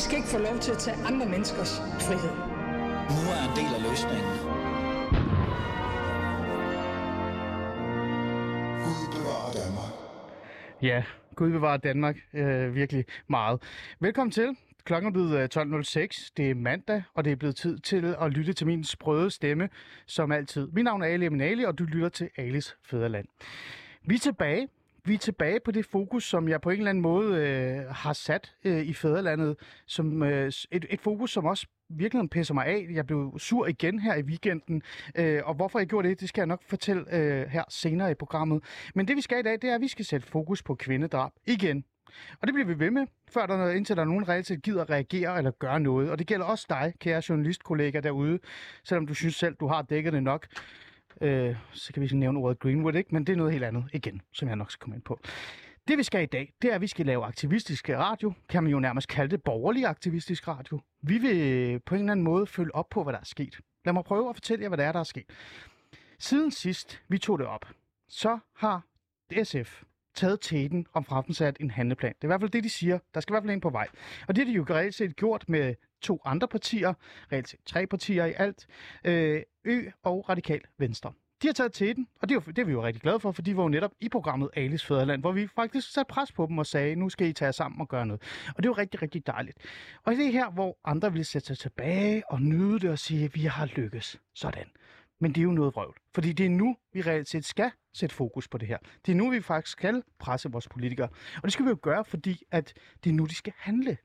I skal ikke få lov til at tage andre menneskers frihed. Nu er en del af løsningen. Gud bevarer Danmark. Ja, Gud bevarer Danmark øh, virkelig meget. Velkommen til. Klokken er blevet øh, 12.06. Det er mandag, og det er blevet tid til at lytte til min sprøde stemme, som altid. Mit navn er Ali Eminali, og du lytter til Alis Fæderland. Vi er tilbage. Vi er tilbage på det fokus, som jeg på en eller anden måde øh, har sat øh, i fædrelandet, Som, øh, et, et fokus, som også virkelig pisser mig af. Jeg blev sur igen her i weekenden, øh, og hvorfor jeg gjorde det, det skal jeg nok fortælle øh, her senere i programmet. Men det vi skal i dag, det er, at vi skal sætte fokus på kvindedrab igen. Og det bliver vi ved med, før der indtil der er nogen reelt gider at reagere eller gøre noget. Og det gælder også dig, kære journalistkollega derude, selvom du synes selv, du har dækket det nok. Øh, så kan vi nævne ordet Greenwood, ikke? men det er noget helt andet igen, som jeg nok skal komme ind på. Det vi skal i dag, det er, at vi skal lave aktivistisk radio. Kan man jo nærmest kalde det borgerlig aktivistisk radio. Vi vil på en eller anden måde følge op på, hvad der er sket. Lad mig prøve at fortælle jer, hvad der er, der er sket. Siden sidst vi tog det op, så har SF taget teten om fremsat en handleplan. Det er i hvert fald det, de siger. Der skal i hvert fald en på vej. Og det har de jo reelt set gjort med to andre partier, reelt set tre partier i alt, øh, Ø og Radikal Venstre. De har taget teten, og det er, jo, det er vi jo rigtig glade for, for de var jo netop i programmet Alice Fæderland, hvor vi faktisk satte pres på dem og sagde, nu skal I tage jer sammen og gøre noget. Og det var rigtig, rigtig dejligt. Og det er her, hvor andre vil sætte sig tilbage og nyde det og sige, at vi har lykkes. Sådan. Men det er jo noget vrøvl. Fordi det er nu, vi reelt set skal sætte fokus på det her. Det er nu, vi faktisk skal presse vores politikere. Og det skal vi jo gøre, fordi at det er nu, de skal handle.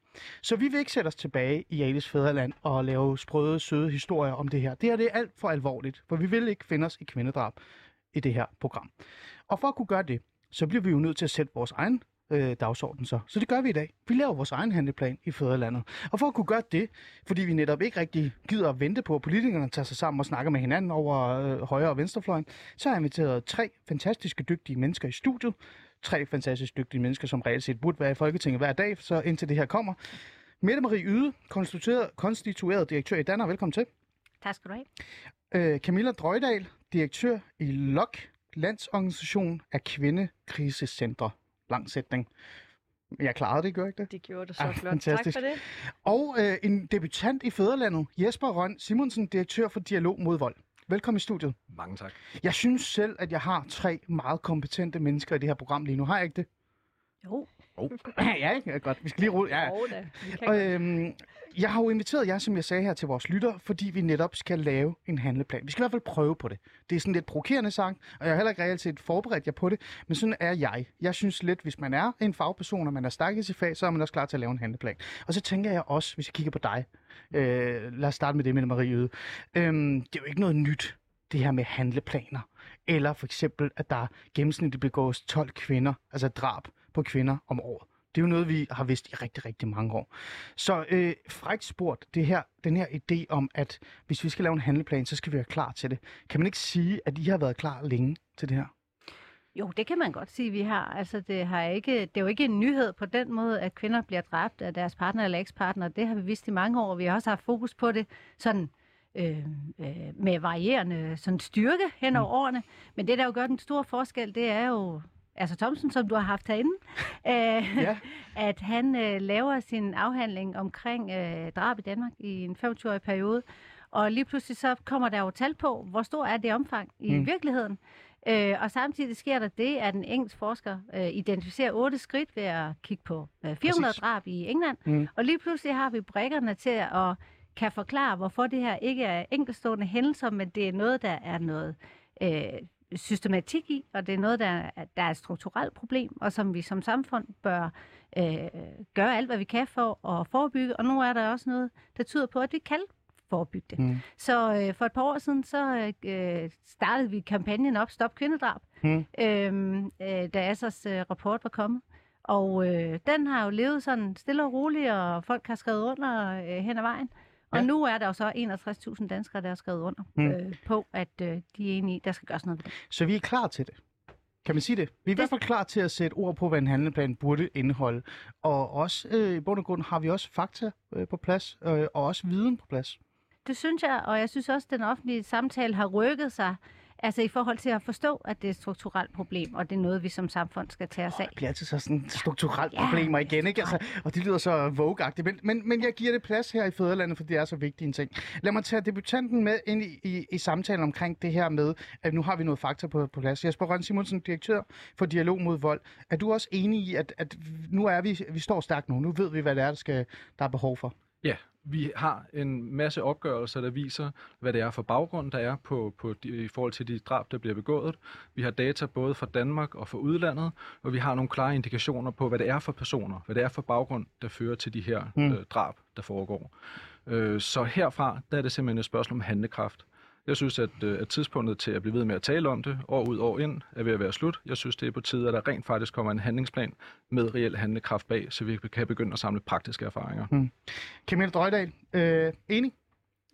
Så vi vil ikke sætte os tilbage i Alice Fæderland og lave sprøde, søde historier om det her. Det her det er alt for alvorligt, for vi vil ikke finde os i kvindedrab i det her program. Og for at kunne gøre det, så bliver vi jo nødt til at sætte vores egen øh, dagsorden så. Så det gør vi i dag. Vi laver vores egen handleplan i Fæderlandet. Og for at kunne gøre det, fordi vi netop ikke rigtig gider at vente på, at politikerne tager sig sammen og snakker med hinanden over øh, højre og venstrefløjen, så har jeg inviteret tre fantastiske dygtige mennesker i studiet. Tre fantastisk dygtige mennesker, som reelt set burde være i Folketinget hver dag, så indtil det her kommer. Mette Marie Yde, konstitueret, konstitueret direktør i Danner. Velkommen til. Tak skal du have. Øh, Camilla Drøjdal, direktør i LOK, Landsorganisation af Kvindekrisecentre lang sætning. Jeg klarede det, gør ikke det? Det gjorde du så Ah, flot. fantastisk. Tak for det. Og øh, en debutant i Fæderlandet, Jesper Røn Simonsen, direktør for Dialog mod Vold. Velkommen i studiet. Mange tak. Jeg synes selv, at jeg har tre meget kompetente mennesker i det her program lige nu. Har jeg ikke det? Jo, ja, ikke? Godt. Vi skal lige rulle. Ja. da. Kan Og, øhm, jeg har jo inviteret jer, som jeg sagde her, til vores lytter, fordi vi netop skal lave en handleplan. Vi skal i hvert fald prøve på det. Det er sådan lidt provokerende sang, og jeg har heller ikke reelt set forberedt jer på det, men sådan er jeg. Jeg synes lidt, hvis man er en fagperson, og man er stærk i sit fag, så er man også klar til at lave en handleplan. Og så tænker jeg også, hvis jeg kigger på dig, øh, lad os starte med det med Marie Yde. Øhm, det er jo ikke noget nyt, det her med handleplaner. Eller for eksempel, at der gennemsnitligt begås 12 kvinder, altså drab på kvinder om året. Det er jo noget, vi har vidst i rigtig, rigtig mange år. Så øh, frækt spurgt, det her, den her idé om, at hvis vi skal lave en handleplan, så skal vi være klar til det. Kan man ikke sige, at I har været klar længe til det her? Jo, det kan man godt sige, vi har. Altså, det, har ikke, det er jo ikke en nyhed på den måde, at kvinder bliver dræbt af deres partner eller ekspartner. Det har vi vidst i mange år. Vi har også haft fokus på det sådan, øh, øh, med varierende sådan styrke hen over årene. Men det, der jo gør den store forskel, det er jo altså Thomsen, som du har haft herinde, øh, Ja. at han øh, laver sin afhandling omkring øh, drab i Danmark i en 25-årig periode. Og lige pludselig så kommer der jo tal på, hvor stor er det omfang i Mm. virkeligheden. Øh, og samtidig sker der det, at en engelsk forsker øh, identificerer otte skridt ved at kigge på øh, 400 Præcis. drab i England. Mm. Og lige pludselig har vi brækkerne til at kan forklare, hvorfor det her ikke er enkeltstående hændelser, men det er noget, der er noget øh, systematik i, og det er noget, der er, der er et strukturelt problem, og som vi som samfund bør øh, gøre alt, hvad vi kan for at forebygge. Og nu er der også noget, der tyder på, at vi kan forebygge det. Mm. Så øh, for et par år siden, så øh, startede vi kampagnen op, Stop Kvindedrab, Mm. øhm, øh, da Assers øh, rapport var kommet. Og øh, den har jo levet sådan stille og roligt, og folk har skrevet under øh, hen ad vejen. Og Ja. nu er der jo så 61.000 danskere, der har skrevet under Mm. øh, på, at øh, de er enige der skal gøres noget ved det. Så vi er klar til det. Kan man sige det? Vi er i hvert fald klar til at sætte ord på, hvad en handleplan burde indeholde. Og også øh, i bund og grund har vi også fakta øh, på plads, øh, og også viden på plads. Det synes jeg, og jeg synes også, at den offentlige samtale har rykket sig. Altså i forhold til at forstå, at det er et strukturelt problem, og det er noget, vi som samfund skal tage os af. Det bliver altid så sådan strukturelt Ja, problemer igen, ikke? Altså, og det lyder så vogue men, men, men jeg giver det plads her i Fæderlandet, for det er så vigtig en ting. Lad mig tage debutanten med ind i, i, i samtalen omkring det her med, at nu har vi noget fakta på, på plads. Jesper Røn Simonsen, direktør for Dialog mod Vold. Er du også enig i, at, at nu er vi, vi står stærkt nu, nu ved vi, hvad det er, der, skal, der er behov for? Ja, vi har en masse opgørelser, der viser, hvad det er for baggrund, der er på, på de, i forhold til de drab, der bliver begået. Vi har data både fra Danmark og fra udlandet, og vi har nogle klare indikationer på, hvad det er for personer, hvad det er for baggrund, der fører til de her mm. øh, drab, der foregår. Øh, så herfra, der er det simpelthen et spørgsmål om handlekraft. Jeg synes, at, øh, at tidspunktet til at blive ved med at tale om det, år ud år ind, er ved at være slut. Jeg synes, det er på tide, at der rent faktisk kommer en handlingsplan med reel handlekraft bag, så vi kan begynde at samle praktiske erfaringer. Mm. Camilla Drøjdal, øh, enig?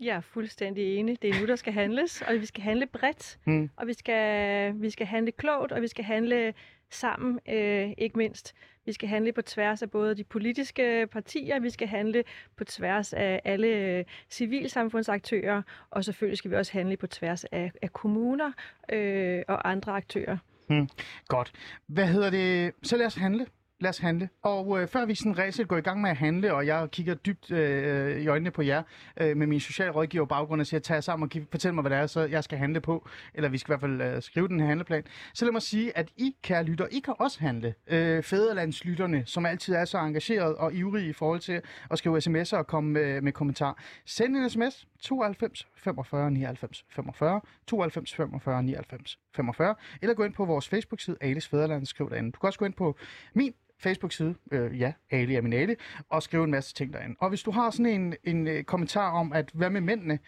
Jeg er fuldstændig enig. Det er nu, der skal handles, og vi skal handle bredt, Mm. og vi skal, vi skal handle klogt, og vi skal handle sammen, øh, ikke mindst. Vi skal handle på tværs af både de politiske partier, vi skal handle på tværs af alle øh, civilsamfundsaktører, og selvfølgelig skal vi også handle på tværs af, af kommuner øh, og andre aktører. Hmm. Godt. Hvad hedder det? Så lad os handle. Lad os handle. Og øh, før vi sådan ræset går i gang med at handle, og jeg kigger dybt øh, i øjnene på jer øh, med min socialrådgiver baggrund og siger, tag jer sammen og giv, fortæl mig, hvad det er, så jeg skal handle på. Eller vi skal i hvert fald øh, skrive den her handleplan. Så lad mig sige, at I, kære lytter, I kan også handle. Øh, fæderlandslytterne, som altid er så engageret og ivrige i forhold til at skrive sms'er og komme øh, med, med kommentar. Send en sms 92 45 99 45 92 45 99 45 eller gå ind på vores Facebook-side Ales Fæderland skriv derinde. Du kan også gå ind på min Facebook-side, øh, ja, Ali er min Ali, og skrive en masse ting derinde. Og hvis du har sådan en, en øh, kommentar om, at hvad med mændene,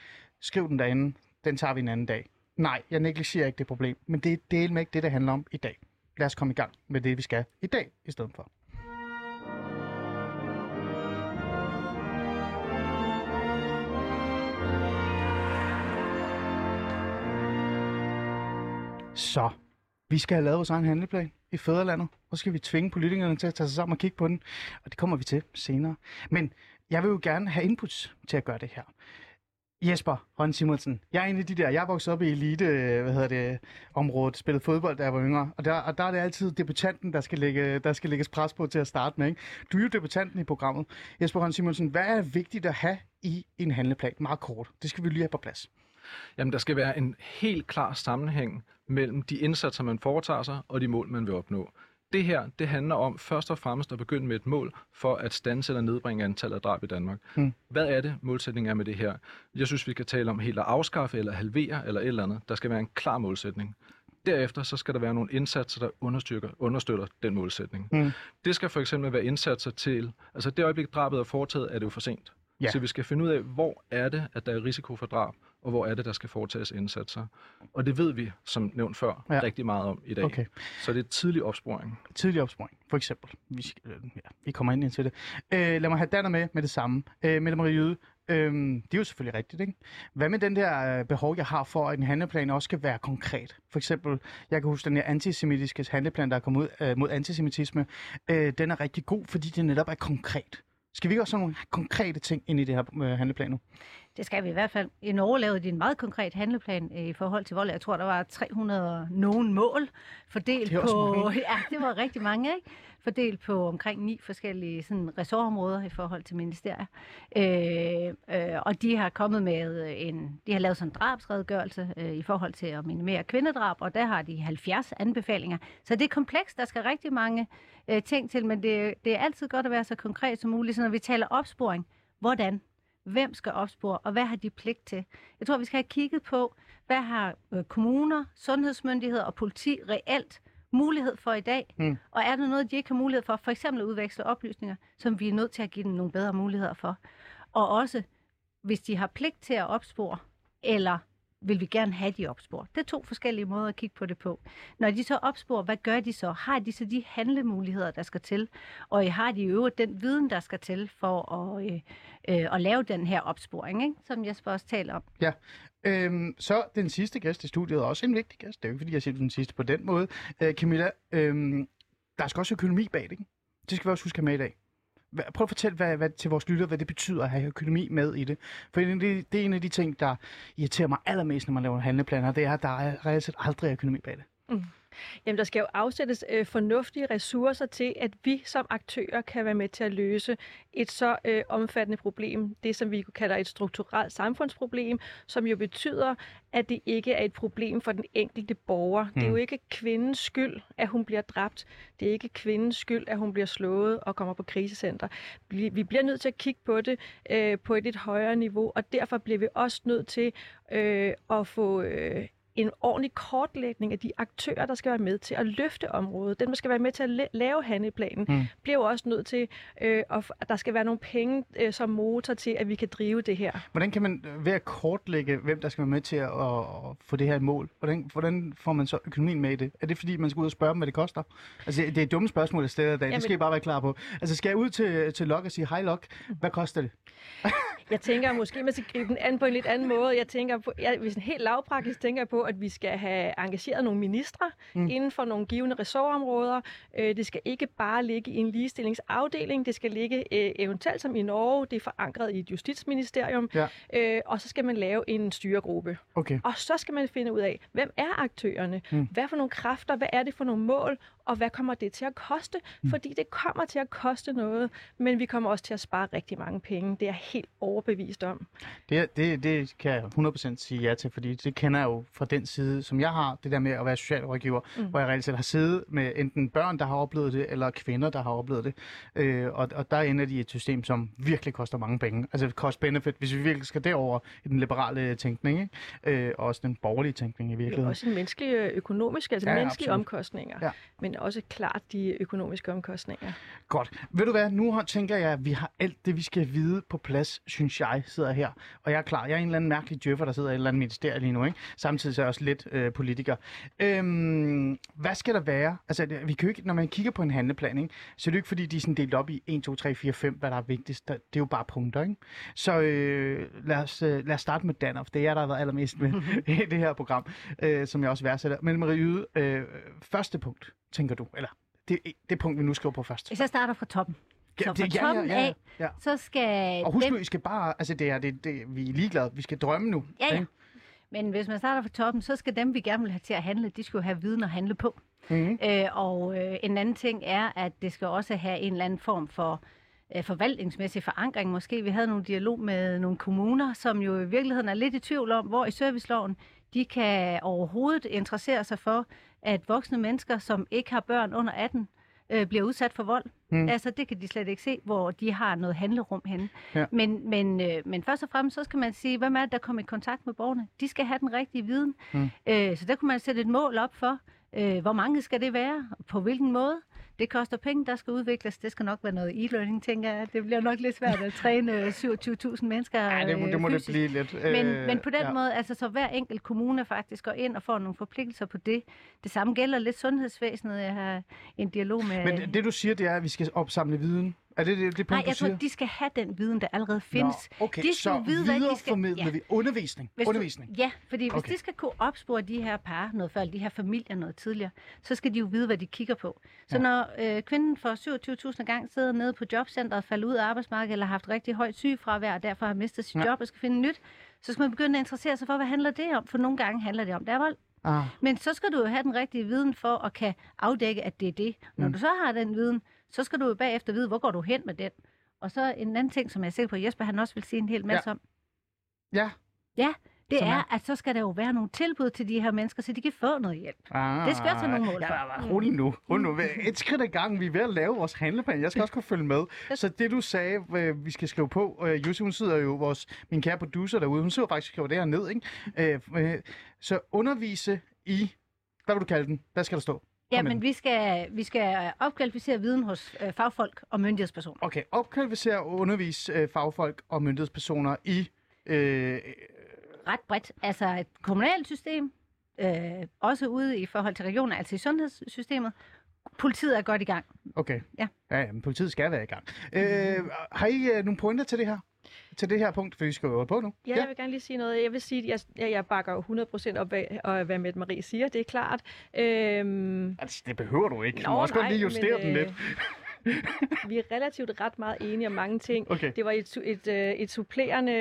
skriv den derinde. Den tager vi en anden dag. Nej, jeg negligerer ikke det problem, men det er del med ikke det, det handler om i dag. Lad os komme i gang med det, vi skal i dag i stedet for. Så, vi skal have lavet vores egen handleplan i Fæderlandet, og så skal vi tvinge politikerne til at tage sig sammen og kigge på den, og det kommer vi til senere. Men jeg vil jo gerne have inputs til at gøre det her. Jesper Ron Simonsen, jeg er en af de der, jeg er vokset op i elite, øh, hvad hedder det, området, spillet fodbold, da jeg var yngre, og der, og der er det altid debutanten, der skal, lægge, der skal lægges pres på til at starte med. Ikke? Du er jo debutanten i programmet. Jesper Ron Simonsen, hvad er vigtigt at have i en handleplan? Meget kort. Det skal vi lige have på plads. Jamen, der skal være en helt klar sammenhæng mellem de indsatser, man foretager sig, og de mål, man vil opnå. Det her, det handler om først og fremmest at begynde med et mål for at stanse eller nedbringe antallet af drab i Danmark. Mm. Hvad er det, målsætningen er med det her? Jeg synes, vi kan tale om helt at afskaffe eller halvere eller et eller andet. Der skal være en klar målsætning. Derefter så skal der være nogle indsatser, der understøtter, understøtter den målsætning. Mm. Det skal for eksempel være indsatser til, altså det øjeblik drabet er foretaget, er det jo for sent. Ja. Så vi skal finde ud af, hvor er det, at der er risiko for drab, og hvor er det, der skal foretages indsatser. Og det ved vi, som nævnt før, Ja. rigtig meget om i dag. Okay. Så det er tidlig opsporing. tidlig opsporing, for eksempel. Vi, øh, ja, vi kommer ind til det. Øh, lad mig have Danner med med det samme. Øh, Mette Marie Jyde, øh, det er jo selvfølgelig rigtigt, ikke? Hvad med den der øh, behov, jeg har for, at en handleplan også skal være konkret? For eksempel, jeg kan huske den her antisemitiske handleplan, der er kommet ud øh, mod antisemitisme. Øh, den er rigtig god, fordi det netop er konkret. Skal vi ikke også have nogle konkrete ting ind i det her øh, handleplan nu? Det skal vi i hvert fald. I Norge lavede de en meget konkret handleplan øh, i forhold til vold. Jeg tror, der var 300 nogen mål fordelt Det er også på... mange. Ja, det var rigtig mange, ikke? Fordelt på omkring ni forskellige sådan, ressortområder i forhold til ministerier. Øh, øh, og de har kommet med en... De har lavet sådan en drabsredegørelse øh, i forhold til at minimere kvindedrab, og der har de 70 anbefalinger. Så det er komplekst. Der skal rigtig mange øh, ting til, men det, det er altid godt at være så konkret som muligt. Så når vi taler opsporing, hvordan? Hvem skal opspore, og hvad har de pligt til? Jeg tror, vi skal have kigget på, hvad har øh, kommuner, sundhedsmyndigheder og politi reelt mulighed for i dag? Mm. Og er der noget, de ikke har mulighed for? For eksempel at udveksle oplysninger, som vi er nødt til at give dem nogle bedre muligheder for. Og også, hvis de har pligt til at opspore, eller vil vi gerne have de opspor. Det er to forskellige måder at kigge på det på. Når de så opspor, hvad gør de så? Har de så de handlemuligheder, der skal til? Og har de i øvrigt den viden, der skal til for at, øh, øh, at lave den her opsporing, ikke? som Jesper også taler om? Ja, Øhm, så den sidste gæst i studiet er også en vigtig gæst. Det er jo ikke, fordi jeg siger den sidste på den måde. Øh, Camilla, øhm, der skal også økonomi bag det, ikke? Det skal vi også huske at med i dag. Prøv at fortælle hvad, hvad, til vores lyttere, hvad det betyder at have økonomi med i det. For det, det, er en af de ting, der irriterer mig allermest, når man laver handleplaner, det er, at der er reelt set aldrig økonomi bag det. Mm. Jamen, der skal jo afsættes øh, fornuftige ressourcer til, at vi som aktører kan være med til at løse et så øh, omfattende problem. Det, som vi kalder et strukturelt samfundsproblem, som jo betyder, at det ikke er et problem for den enkelte borger. Mm. Det er jo ikke kvindens skyld, at hun bliver dræbt. Det er ikke kvindens skyld, at hun bliver slået og kommer på krisecenter. Vi, vi bliver nødt til at kigge på det øh, på et lidt højere niveau, og derfor bliver vi også nødt til øh, at få... Øh, en ordentlig kortlægning af de aktører, der skal være med til at løfte området. Den, der skal være med til at la- lave handleplanen, Mm. bliver jo også nødt til, øh, at, der skal være nogle penge øh, som motor til, at vi kan drive det her. Hvordan kan man øh, ved at kortlægge, hvem der skal være med til at, at, få det her i mål, hvordan, hvordan får man så økonomien med i det? Er det fordi, man skal ud og spørge dem, hvad det koster? Altså, det det er et dumme spørgsmål, jeg stiller i dag. Det Jamen- skal I bare være klar på. Altså, skal jeg ud til, til Lok og sige, hej Lok, hvad koster det? Jeg tænker måske, man skal gribe den an på en lidt anden måde. Jeg tænker på, jeg, hvis en helt lavpraktisk tænker på, at vi skal have engageret nogle ministre Mm. inden for nogle givende ressortområder. Øh, det skal ikke bare ligge i en ligestillingsafdeling. Det skal ligge øh, eventuelt som i Norge. Det er forankret i et justitsministerium. Ja. Øh, og så skal man lave en styregruppe. Okay. Og så skal man finde ud af, hvem er aktørerne? Mm. Hvad for nogle kræfter? Hvad er det for nogle mål? Og hvad kommer det til at koste? Mm. Fordi det kommer til at koste noget, men vi kommer også til at spare rigtig mange penge. Det er jeg helt overbevist om. Det, det, det kan jeg 100% sige ja til, fordi det kender jeg jo fra den side, som jeg har, det der med at være socialrådgiver, mm. Hvor jeg reelt set har siddet med enten børn, der har oplevet det, eller kvinder, der har oplevet det. Øh, og, og der ender de i et system, som virkelig koster mange penge. Altså cost-benefit, hvis vi virkelig skal derover i den liberale tænkning, ikke? Øh, og også den borgerlige tænkning i Det er virkeligheden. også en menneskelig økonomisk, altså Ja, menneskelige absolut. omkostninger, Ja. ja. Men også klart de økonomiske omkostninger. Godt. Ved du hvad, nu tænker jeg, at vi har alt det, vi skal vide på plads, synes jeg, sidder her. Og jeg er klar. Jeg er en eller anden mærkelig djøffer, der sidder i et eller andet ministerie lige nu, ikke? Samtidig så er jeg også lidt øh, politiker. Øhm, hvad skal der være? Altså, det- vi kan jo ikke, når man kigger på en handleplan, ikke? så er det jo ikke, fordi de er sådan delt op i 1, 2, 3, 4, 5, hvad der er vigtigst. Det er jo bare punkter, ikke? Så øh, lad, os, øh, lad os starte med Danoff. Det er jeg, der har været allermest med i det her program, øh, som jeg også værdsætter. Men Marie Yde, øh, første punkt, tænker du? Eller det, det punkt, vi nu skriver på først. Jeg starter fra toppen, så fra det- toppen af, ja. så skal Og husk dem- nu, I skal bare, altså det er, det, det, vi er ligeglade, vi skal drømme nu. Ja, ja. ikke? Men hvis man starter fra toppen, så skal dem, vi gerne vil have til at handle, de skal jo have viden at handle på. Mhm. Øh, og øh, en anden ting er, at det skal også have en eller anden form for øh, forvaltningsmæssig forankring. Måske vi havde nogle dialog med nogle kommuner, som jo i virkeligheden er lidt i tvivl om, hvor i serviceloven de kan overhovedet interessere sig for, at voksne mennesker, som ikke har børn under 18, øh, bliver udsat for vold. Mm. Altså, det kan de slet ikke se, hvor de har noget handlerum henne. Ja. Men, men, øh, men først og fremmest, så skal man sige, hvem er det, der kommer i kontakt med borgerne? De skal have den rigtige viden. Mm. Øh, så der kunne man sætte et mål op for, øh, hvor mange skal det være, på hvilken måde. Det koster penge, der skal udvikles. Det skal nok være noget e-learning, tænker jeg. Det bliver nok lidt svært at træne øh, 27.000 mennesker Ja, det, må- det må øh, det fysisk. blive lidt. Men, øh, men på den ja. måde, altså så hver enkelt kommune faktisk går ind og får nogle forpligtelser på det. Det samme gælder lidt sundhedsvæsenet. Jeg har en dialog med... Men det du siger, det er, at vi skal opsamle viden. Er det det, det punkt, Nej, jeg siger? tror, de skal have den viden, der allerede findes. Nå, okay, de skal så vide, hvad de skal- Ja. vi undervisning. Hvis undervisning. Du, ja, fordi hvis Okay. de skal kunne opspore de her par noget før, de her familier noget tidligere, så skal de jo vide, hvad de kigger på. Så Ja. når øh, kvinden for 27.000 gang sidder nede på jobcentret, falder ud af arbejdsmarkedet, eller har haft rigtig højt sygefravær, og derfor har mistet sit Ja. job og skal finde nyt, så skal man begynde at interessere sig for, hvad handler det om? For nogle gange handler det om, der er vold. Ah, Men så skal du jo have den rigtige viden for at kan afdække, at det er det. Når mm. du så har den viden, så skal du jo bagefter vide, hvor går du hen med den. Og så en anden ting, som jeg er sikker på, at Jesper han også vil sige en hel masse ja. om, ja. det Som er? er, at så skal der jo være nogle tilbud til de her mennesker, så de kan få noget hjælp. Ah, Det skal tage nogle mål for. Ja, nu. Rolig nu. Et skridt ad gangen. Vi er ved at lave vores handleplan. Jeg skal også kunne følge med. Så det du sagde, øh, vi skal skrive på. Øh, Jussi, hun sidder jo, vores, min kære producer derude, hun sidder faktisk og skriver det her ned. Ikke? Øh, så undervise i, hvad vil du kalde den? Hvad skal der stå? Ja, men vi skal, vi skal opkvalificere viden hos øh, fagfolk og myndighedspersoner. Okay, opkvalificere og undervise øh, fagfolk og myndighedspersoner i... Øh, Ret bredt. Altså et kommunalt system, øh, også ude i forhold til regioner, altså i sundhedssystemet. Politiet er godt i gang. okay. Ja. Ja, men politiet skal være i gang. Øh, har I øh, nogle pointer til det her? Til det her punkt, for vi skal jo på nu. Ja, jeg vil gerne lige sige noget. Jeg vil sige, at jeg, jeg, bakker jo 100% op af, af, hvad Mette Marie siger. Det er klart. Øhm, Altså, det behøver du ikke. Du Nå, må også godt nej, lige justere men, den øh, lidt. vi er relativt ret meget enige om mange ting. Okay. Det var et, et, øh, et supplerende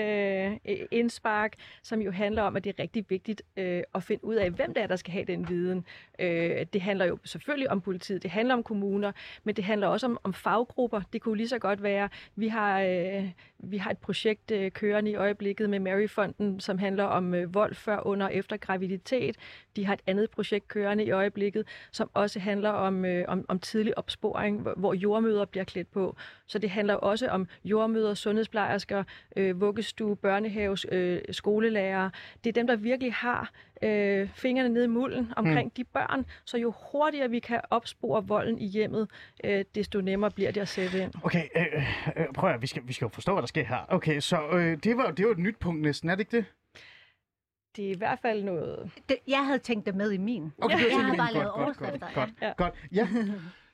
øh, indspark, som jo handler om, at det er rigtig vigtigt øh, at finde ud af, hvem det er, der skal have den viden. Øh, det handler jo selvfølgelig om politiet, det handler om kommuner, men det handler også om, om faggrupper. Det kunne lige så godt være, vi har, øh, vi har et projekt øh, kørende i øjeblikket med Maryfonden, som handler om øh, vold før, under og efter graviditet. De har et andet projekt kørende i øjeblikket, som også handler om, øh, om, om tidlig opsporing, hvor, hvor jordmøder bliver klædt på. Så det handler også om jordmøder, sundhedsplejersker, øh, vuggestue, børnehaves, øh, skolelærer. Det er dem, der virkelig har øh, fingrene nede i mulden omkring mm. de børn, så jo hurtigere vi kan opspore volden i hjemmet, øh, desto nemmere bliver det at sætte ind. Okay, øh, øh, prøv at, vi skal, vi skal jo forstå, hvad der sker her. Okay, så øh, det, var, det var et nyt punkt næsten, er det ikke det? Det er i hvert fald noget... Det, jeg havde tænkt det med i min. Okay, jeg det var har bare lavet godt, godt, overskrifter. Godt, Ja. godt, godt. Ja,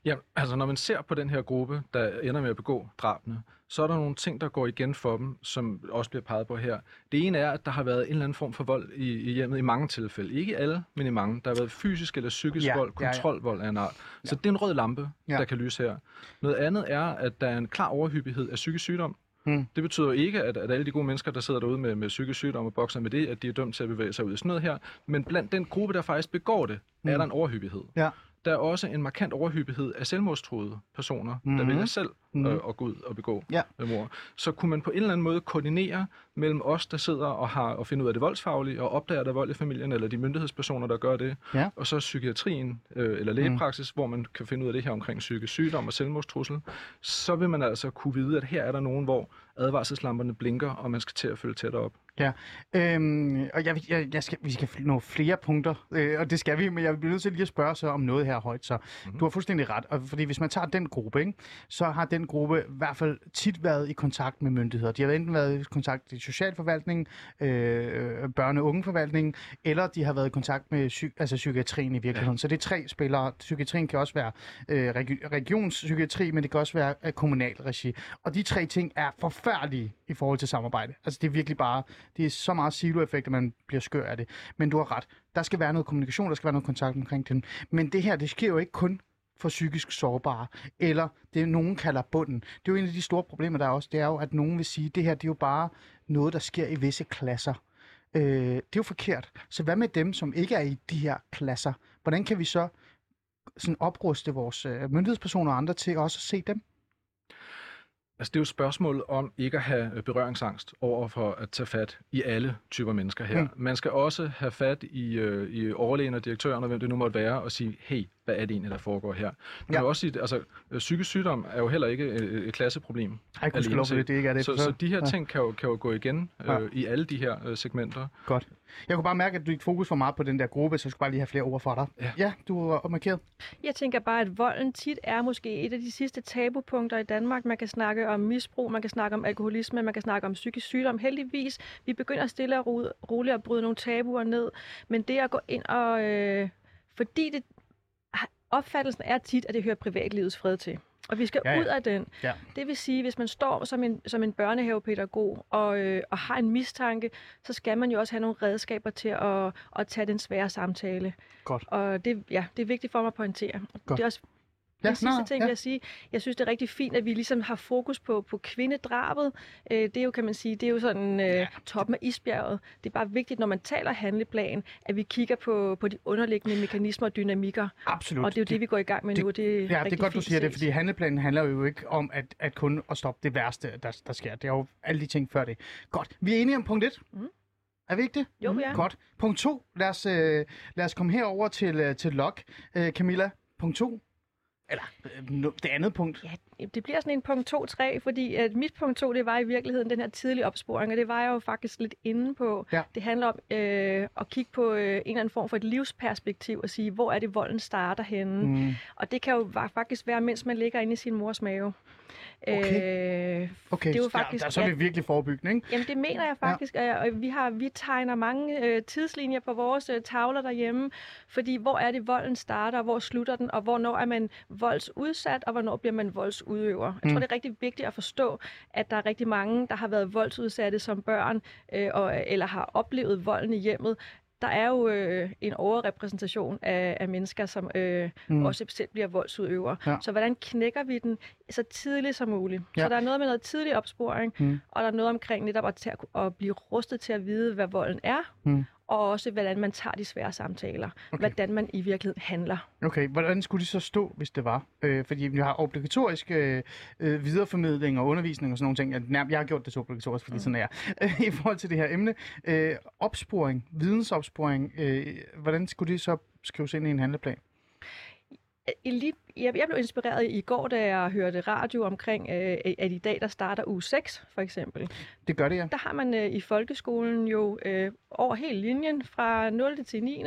Ja, altså når man ser på den her gruppe, der ender med at begå drabene, så er der nogle ting, der går igen for dem, som også bliver peget på her. Det ene er, at der har været en eller anden form for vold i, i hjemmet i mange tilfælde. Ikke alle, men i mange. Der har været fysisk eller psykisk Ja, ja, vold, ja, ja. kontrolvold af en art. Så det er en rød lampe, Ja. ja. der kan lyse her. Noget andet er, at der er en klar overhyppighed af psykisk sygdom. Hmm. Det betyder jo ikke, at, at alle de gode mennesker, der sidder derude med, med psykisk sygdom og bokser med det, at de er dømt til at bevæge sig ud i sådan noget her. Men blandt den gruppe, der faktisk begår det, er der en overhyppighed. Ja. Der er også en markant overhyppighed af selvmordstruede personer, Mhm. der vælger selv Mhm. øh, at gå ud og begå Ja. mor. Så kunne man på en eller anden måde koordinere mellem os, der sidder og har og finder ud af det voldsfaglige, og opdager, der er vold i familien, eller de myndighedspersoner, der gør det, Ja. og så psykiatrien øh, eller lægepraksis, hvor man kan finde ud af det her omkring psykisk sygdom og selvmordstrussel, så vil man altså kunne vide, at her er der nogen, hvor advarselslamperne blinker, og man skal til at følge tættere op. Ja, øhm, og jeg, jeg, jeg skal, vi skal nå flere punkter, øh, og det skal vi, men jeg bliver nødt til lige at spørge så om noget her højt. Så Mhm. du har fuldstændig ret, og fordi hvis man tager den gruppe, ikke, så har den gruppe i hvert fald tit været i kontakt med myndigheder. De har enten været i kontakt med socialforvaltningen, øh, børne- og ungeforvaltningen, eller de har været i kontakt med psy- altså psykiatrien i virkeligheden. Ja. Så det er tre spillere. Psykiatrien kan også være øh, regi- regionspsykiatri, men det kan også være øh, kommunal regi. Og de tre ting er forfærdelige i forhold til samarbejde. Altså det er virkelig bare, det er så meget siloeffekt, at man bliver skør af det. Men du har ret. Der skal være noget kommunikation, der skal være noget kontakt omkring dem. Men det her, det sker jo ikke kun for psykisk sårbare, eller det nogen kalder bunden. Det er jo en af de store problemer, der er også, det er jo, at nogen vil sige, at det her det er jo bare noget, der sker i visse klasser. Øh, det er jo forkert. Så hvad med dem, som ikke er i de her klasser? Hvordan kan vi så sådan opruste vores øh, myndighedspersoner og andre til også at se dem? Altså, det er jo et spørgsmål om ikke at have øh, berøringsangst over for at tage fat i alle typer mennesker her. Mm. Man skal også have fat i, øh, i overlægen og direktøren, og hvem det nu måtte være, og sige, hey, hvad er det egentlig, der foregår her? Man Ja. også sige, altså, øh, psykisk sygdom er jo heller ikke et, et klasseproblem. Ej, kunne lov det, det ikke er det. Så, så de her ting kan jo, kan jo gå igen øh, Ja. i alle de her øh, segmenter. Godt. Jeg kunne bare mærke, at du ikke fokus for meget på den der gruppe, så jeg skulle bare lige have flere ord for dig. Ja. ja du var markeret. Jeg tænker bare, at volden tit er måske et af de sidste tabupunkter i Danmark. Man kan snakke om misbrug, man kan snakke om alkoholisme, man kan snakke om psykisk sygdom. Heldigvis, vi begynder stille og ro- roligt at bryde nogle tabuer ned. Men det at gå ind og... Øh, fordi det, opfattelsen er tit, at det hører privatlivets fred til. Og vi skal Ja, ja, ud af den. Ja. Det vil sige, hvis man står som en, som en børnehavepædagog og, øh, og har en mistanke, så skal man jo også have nogle redskaber til at, at tage den svære samtale. Godt. Og det, ja, det er vigtigt for mig at pointere. Godt. Det er også Ja, sidste nå, ting, ja. jeg sige. Jeg synes, det er rigtig fint, at vi ligesom har fokus på, på kvindedrabet. Øh, det er jo, kan man sige, det er jo sådan øh, toppen af isbjerget. Det er bare vigtigt, når man taler handleplan, at vi kigger på, på de underliggende mekanismer og dynamikker. Absolut. Og det er jo det, vi går i gang med det- nu. Det er Ja, det er godt, du siger det, set. fordi handleplanen handler jo ikke om at, at kun at stoppe det værste, der, der sker. Det er jo alle de ting før det. Godt. Vi er enige om punkt 1. Mhm. Er vi ikke det? Jo, vi er. Godt. Punkt 2. Lad os, øh, lad os komme herover til, øh, til log. Øh, Camilla, punkt 2. Eller øh, det andet punkt. Ja, det bliver sådan en punkt 2-3, fordi at mit punkt 2, det var i virkeligheden den her tidlige opsporing, og det var jeg jo faktisk lidt inde på. Ja. Det handler om øh, at kigge på øh, en eller anden form for et livsperspektiv og sige, hvor er det, volden starter henne. Mm. Og det kan jo faktisk være, mens man ligger inde i sin mors mave. Okay. Øh, Okay, Det er jo faktisk- der, så er vi ja. virkelig forebyggende, ikke? Jamen det mener jeg faktisk, ja. og vi, har, vi tegner mange øh, tidslinjer på vores øh, tavler derhjemme, fordi hvor er det volden starter, og hvor slutter den, og hvornår er man voldsudsat, og hvornår bliver man voldsudøver. Jeg Mm. tror, det er rigtig vigtigt at forstå, at der er rigtig mange, der har været voldsudsatte som børn, øh, og, eller har oplevet volden i hjemmet. Der er jo øh, en overrepræsentation af, af mennesker, som øh, Mm. også selv bliver voldsudøvere. Ja. Så hvordan knækker vi den så tidligt som muligt. Ja. Så der er noget med noget tidlig opsporing, Mm. og der er noget omkring netop at, at blive rustet til at vide, hvad volden er, Mm. Og også hvordan man tager de svære samtaler. Okay. Hvordan man i virkeligheden handler. Okay, hvordan skulle de så stå, hvis det var? Øh, fordi vi har obligatorisk øh, øh, videreformidling og undervisning og sådan nogle ting. Jeg, jeg har gjort det så obligatorisk, fordi mm. sådan er jeg. I forhold til det her emne. Øh, opsporing, vidensopsporing, øh, hvordan skulle det så skrives ind i en handleplan? Lige, jeg, jeg blev inspireret i går, da jeg hørte radio omkring, øh, at i dag der starter uge 6, for eksempel. Det gør det, ja. Der har man øh, i folkeskolen jo øh, over hele linjen fra 0. til 9.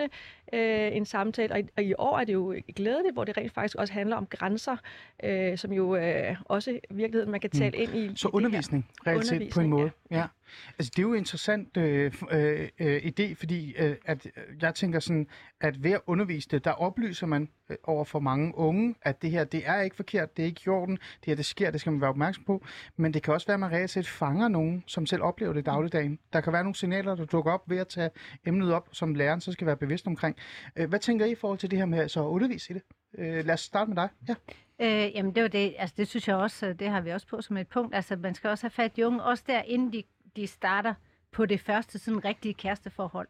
Øh, en samtale, og i, og i år er det jo glædeligt, hvor det rent faktisk også handler om grænser, øh, som jo øh, også i virkeligheden man kan tale ind i. Mm. Så i undervisning, reelt på en måde. Ja. ja. Altså, det er jo en interessant øh, øh, øh, idé, fordi øh, at, øh, jeg tænker sådan, at ved at undervise det, der oplyser man øh, over for mange unge, at det her, det er ikke forkert, det er ikke i orden, det her, det sker, det skal man være opmærksom på. Men det kan også være, at man reelt set fanger nogen, som selv oplever det i dagligdagen. Der kan være nogle signaler, der dukker op ved at tage emnet op, som læreren så skal være bevidst omkring. Øh, hvad tænker I i forhold til det her med så at undervise i det? Øh, lad os starte med dig. Ja. Øh, jamen det var det, altså det synes jeg også, øh, det har vi også på som et punkt. Altså man skal også have fat i unge, også der inden de, de starter på det første sådan rigtige kæresteforhold.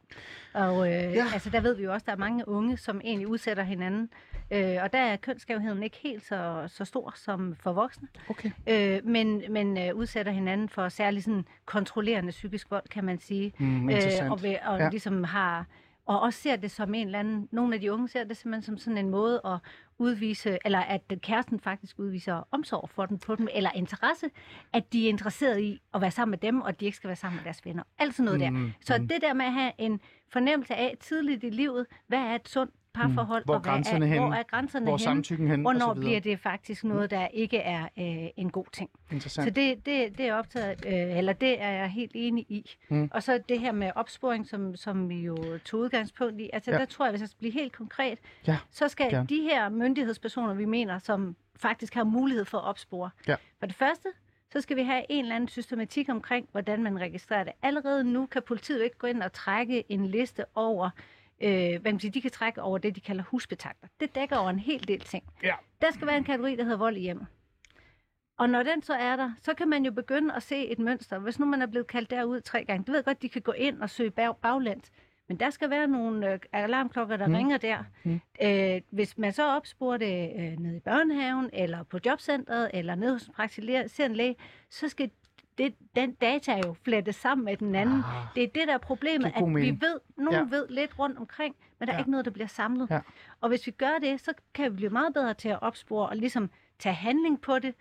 Og øh, ja. altså der ved vi jo også, der er mange unge, som egentlig udsætter hinanden. Øh, og der er kønsskævheden ikke helt så, så stor som for voksne. Okay. Øh, men men øh, udsætter hinanden for særlig sådan kontrollerende psykisk vold, kan man sige. Mm, interessant. og, ved, og ja. ligesom har og også ser det som en eller anden, nogle af de unge ser det simpelthen som sådan en måde at udvise, eller at kæresten faktisk udviser omsorg for dem, på dem, eller interesse, at de er interesseret i at være sammen med dem, og at de ikke skal være sammen med deres venner. Alt sådan noget der. Mm, Så mm. det der med at have en fornemmelse af tidligt i livet, hvad er et sundt parforhold, Mm. Hvor og hvad grænserne er, henne? hvor er grænserne Hvor samtykken så hvornår bliver det faktisk noget, der ikke er øh, en god ting. Interessant. Så det, det, det er optaget, øh, eller det er jeg helt enig i. Mm. Mm. Og så det her med opsporing, som, som vi jo tog udgangspunkt i. Altså Ja. ja. der tror jeg, hvis jeg skal blive helt konkret, Ja, så skal gerne. de her myndighedspersoner, vi mener, som faktisk har mulighed for at opspore. Ja. For det første, så skal vi have en eller anden systematik omkring, hvordan man registrerer det. Allerede nu kan politiet jo ikke gå ind og trække en liste over, øh, hvad kan man sige, de kan trække over det, de kalder husbetakter. Det dækker over en hel del ting. Ja. Der skal være en kategori, der hedder vold i hjemmet. Og når den så er der, så kan man jo begynde at se et mønster. Hvis nu man er blevet kaldt derud tre gange, det ved godt, de kan gå ind og søge bag, baglæns. Men der skal være nogle øh, alarmklokker, der Mm. ringer der. Mm. Øh, hvis man så opsporer det øh, nede i børnehaven, eller på jobcentret, eller nede hos en praktiserende læge, så skal det, den data jo flettes sammen med den anden. Ah. Det er det, der er problemet, at mening. vi ved, nogen Ja. ja. ved lidt rundt omkring, men der Ja. er ikke noget, der bliver samlet. Ja. Og hvis vi gør det, så kan vi blive meget bedre til at opspore og ligesom tage handling på det,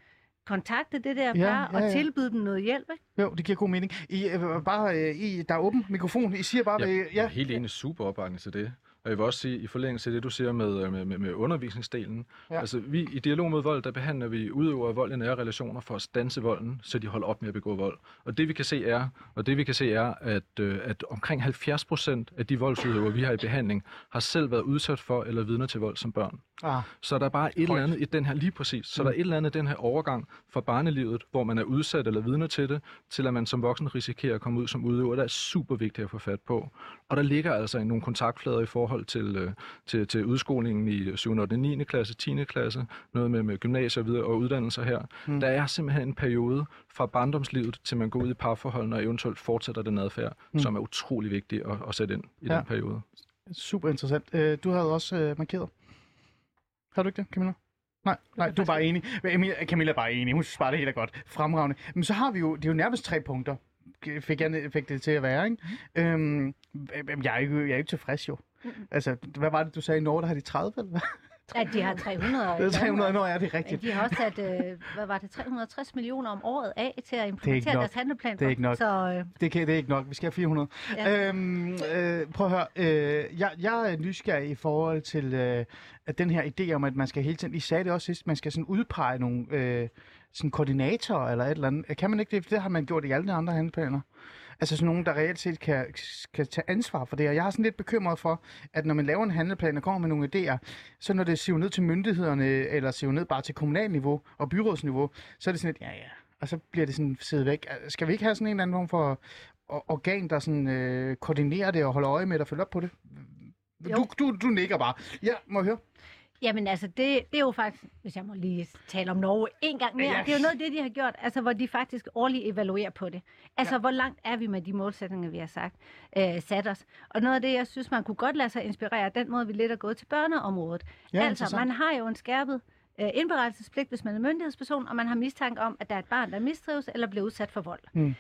kontakte det der Ja, par ja, ja. og tilbyde dem noget hjælp. Ikke? Jo, det giver god mening. I, øh, bare, øh, I, der er åben mikrofon. I siger bare, Ja, hvad... jeg er helt enig super opbakning til det. Og jeg vil også sige, i forlængelse af det, du siger med, øh, med, med, med undervisningsdelen, Ja. altså vi i Dialog mod Vold, der behandler vi udøvere af vold i nære relationer for at stanse volden, så de holder op med at begå vold. Og det vi kan se er, og det vi kan se er, at, øh, at omkring 70 procent af de voldsudøvere, vi har i behandling, har selv været udsat for eller vidner til vold som børn. Ah, Så der er bare et eller andet i den her, lige præcis, så Mm. der er et eller andet i den her overgang fra barnelivet, hvor man er udsat eller vidne til det, til at man som voksen risikerer at komme ud som udøver, der er super vigtigt at få fat på. Og der ligger altså nogle kontaktflader i forhold til, øh, til, til udskolingen i 7. og 9. klasse, 10. klasse, noget med, med gymnasier og, videre, og uddannelser her. Mm. Der er simpelthen en periode fra barndomslivet til man går ud i parforholdene og eventuelt fortsætter den adfærd, Mm. som er utrolig vigtig at, at sætte ind i Ja. den periode. super interessant. Øh, du havde også øh, markeret. Har du ikke det, Camilla? Nej, nej, du er bare enig. Camilla er bare enig. Hun synes bare, det hele er godt. Fremragende. Men så har vi jo, det er jo nærmest tre punkter, fik, jeg, fik det til at være, ikke? Mhm. Øhm, jeg er ikke, jeg er ikke tilfreds jo. Altså, hvad var det, du sagde i Norge, der har de 30, eller hvad? At de har 300 Det er 300 år. ja, det er Ja, rigtigt. de har også sat, øh, hvad var det, 360 millioner om året af til at implementere deres handleplan. Det er ikke nok. Så øh, Det, kan, det er ikke nok. Vi skal have 400. Ja. Øhm, øh, prøv at høre. Øh, jeg, jeg er nysgerrig i forhold til øh, at den her idé om, at man skal hele tiden... I sagde det også sidst, man skal sådan udpege nogle øh, sådan koordinatorer eller et eller andet. Kan man ikke det? For det har man gjort i alle de andre handleplaner. Altså sådan nogen, der reelt set kan, kan tage ansvar for det. Og jeg har sådan lidt bekymret for, at når man laver en handleplan og kommer med nogle idéer, så når det siver ned til myndighederne, eller siver ned bare til kommunalniveau og byrådsniveau, så er det sådan lidt, ja ja, og så bliver det sådan siddet væk. Skal vi ikke have sådan en eller anden form for organ, der sådan, øh, koordinerer det og holder øje med det og følger op på det? Jo. Du, du, du nikker bare. Ja, må jeg høre? Jamen altså, det, det er jo faktisk, hvis jeg må lige tale om Norge en gang mere, Ja. det er jo noget af det, de har gjort, altså hvor de faktisk årligt evaluerer på det. Altså, ja. hvor langt er vi med de målsætninger, vi har sagt, øh, sat os. Og noget af det, jeg synes, man kunne godt lade sig inspirere, er den måde, vi lidt er gået til børneområdet. Ja, altså, man har jo en skærpet øh, indberettelsespligt, hvis man er myndighedsperson, og man har mistanke om, at der er et barn, der mistrives eller bliver udsat for vold. Mm.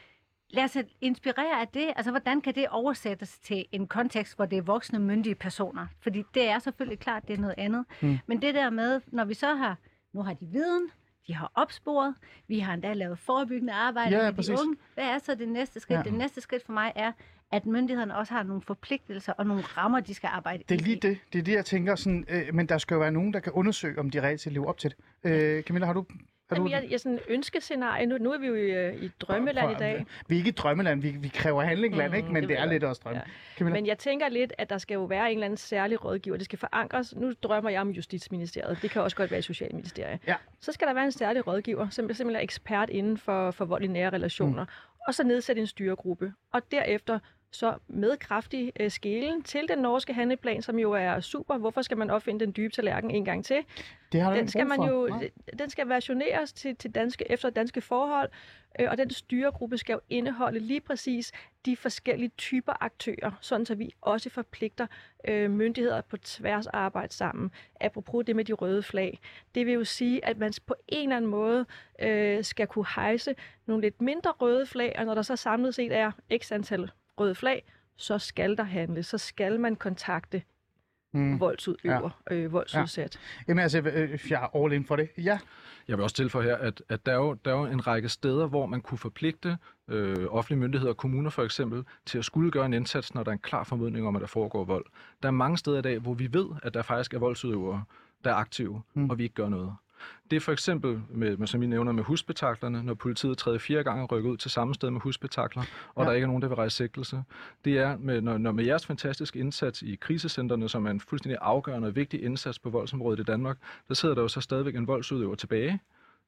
Lad os inspirere af det. Altså, hvordan kan det oversættes til en kontekst, hvor det er voksne, myndige personer? Fordi det er selvfølgelig klart, det er noget andet. Mm. Men det der med, når vi så har, nu har de viden, de har opsporet, vi har endda lavet forebyggende arbejde Ja, med præcis. de unge. Hvad er så det næste skridt? Ja. Det næste skridt for mig er, at myndighederne også har nogle forpligtelser og nogle rammer, de skal arbejde Det er lige i. det. Det er det, jeg tænker. Sådan, øh, men der skal jo være nogen, der kan undersøge, om de reelt set lever op til det. Øh, Camilla, har du... Har Jamen, du jeg, jeg sådan ønskescenarie, nu, nu er vi jo i, øh, i drømmeland i dag. Vi er ikke i drømmeland, vi, vi kræver handlingland, Mm, ikke? men det det, er jeg. lidt også drømme. Ja. Camilla? Men jeg tænker lidt, at der skal jo være en eller anden særlig rådgiver. Det skal forankres. Nu drømmer jeg om Justitsministeriet. Det kan også godt være i Socialministeriet. Ja. Så skal der være en særlig rådgiver, som simpelthen er ekspert inden for, for vold i nære relationer. Mm. Og så nedsætte en styregruppe. Og derefter så med kraftig øh, skelen til den norske handleplan, som jo er super. Hvorfor skal man opfinde den dybe tallerken en gang til? det har Den skal man jo, Nej. den skal versioneres til, til danske, efter danske forhold, øh, og den styregruppe skal jo indeholde lige præcis de forskellige typer aktører, sådan så vi også forpligter øh, myndigheder på tværs at arbejde sammen. Apropos det med de røde flag. Det vil jo sige, at man på en eller anden måde øh, skal kunne hejse nogle lidt mindre røde flag, og når der så samlet set er x antal røde flag, så skal der handles, så skal man kontakte Mm. voldsudøver, ja. øh, voldsudsat. Jamen altså, øh, jeg er all in for det. Ja, Jeg vil også tilføje her, at, at der, er jo, der er jo en række steder, hvor man kunne forpligte øh, offentlige myndigheder, kommuner for eksempel, til at skulle gøre en indsats, når der er en klar formodning om, at der foregår vold. Der er mange steder i dag, hvor vi ved, at der faktisk er voldsudøvere, der er aktive, mm. og vi ikke gør noget. Det er for eksempel, med, som I nævner, med husbetaklerne, når politiet tredje fire gange rykker ud til samme sted med husbetakler, og Ja. der ikke er nogen, der vil rejse sigtelse. Det er, med, når, når med jeres fantastiske indsats i krisecentrene, som er en fuldstændig afgørende og vigtig indsats på voldsområdet i Danmark, der sidder der jo så stadigvæk en voldsudøver tilbage,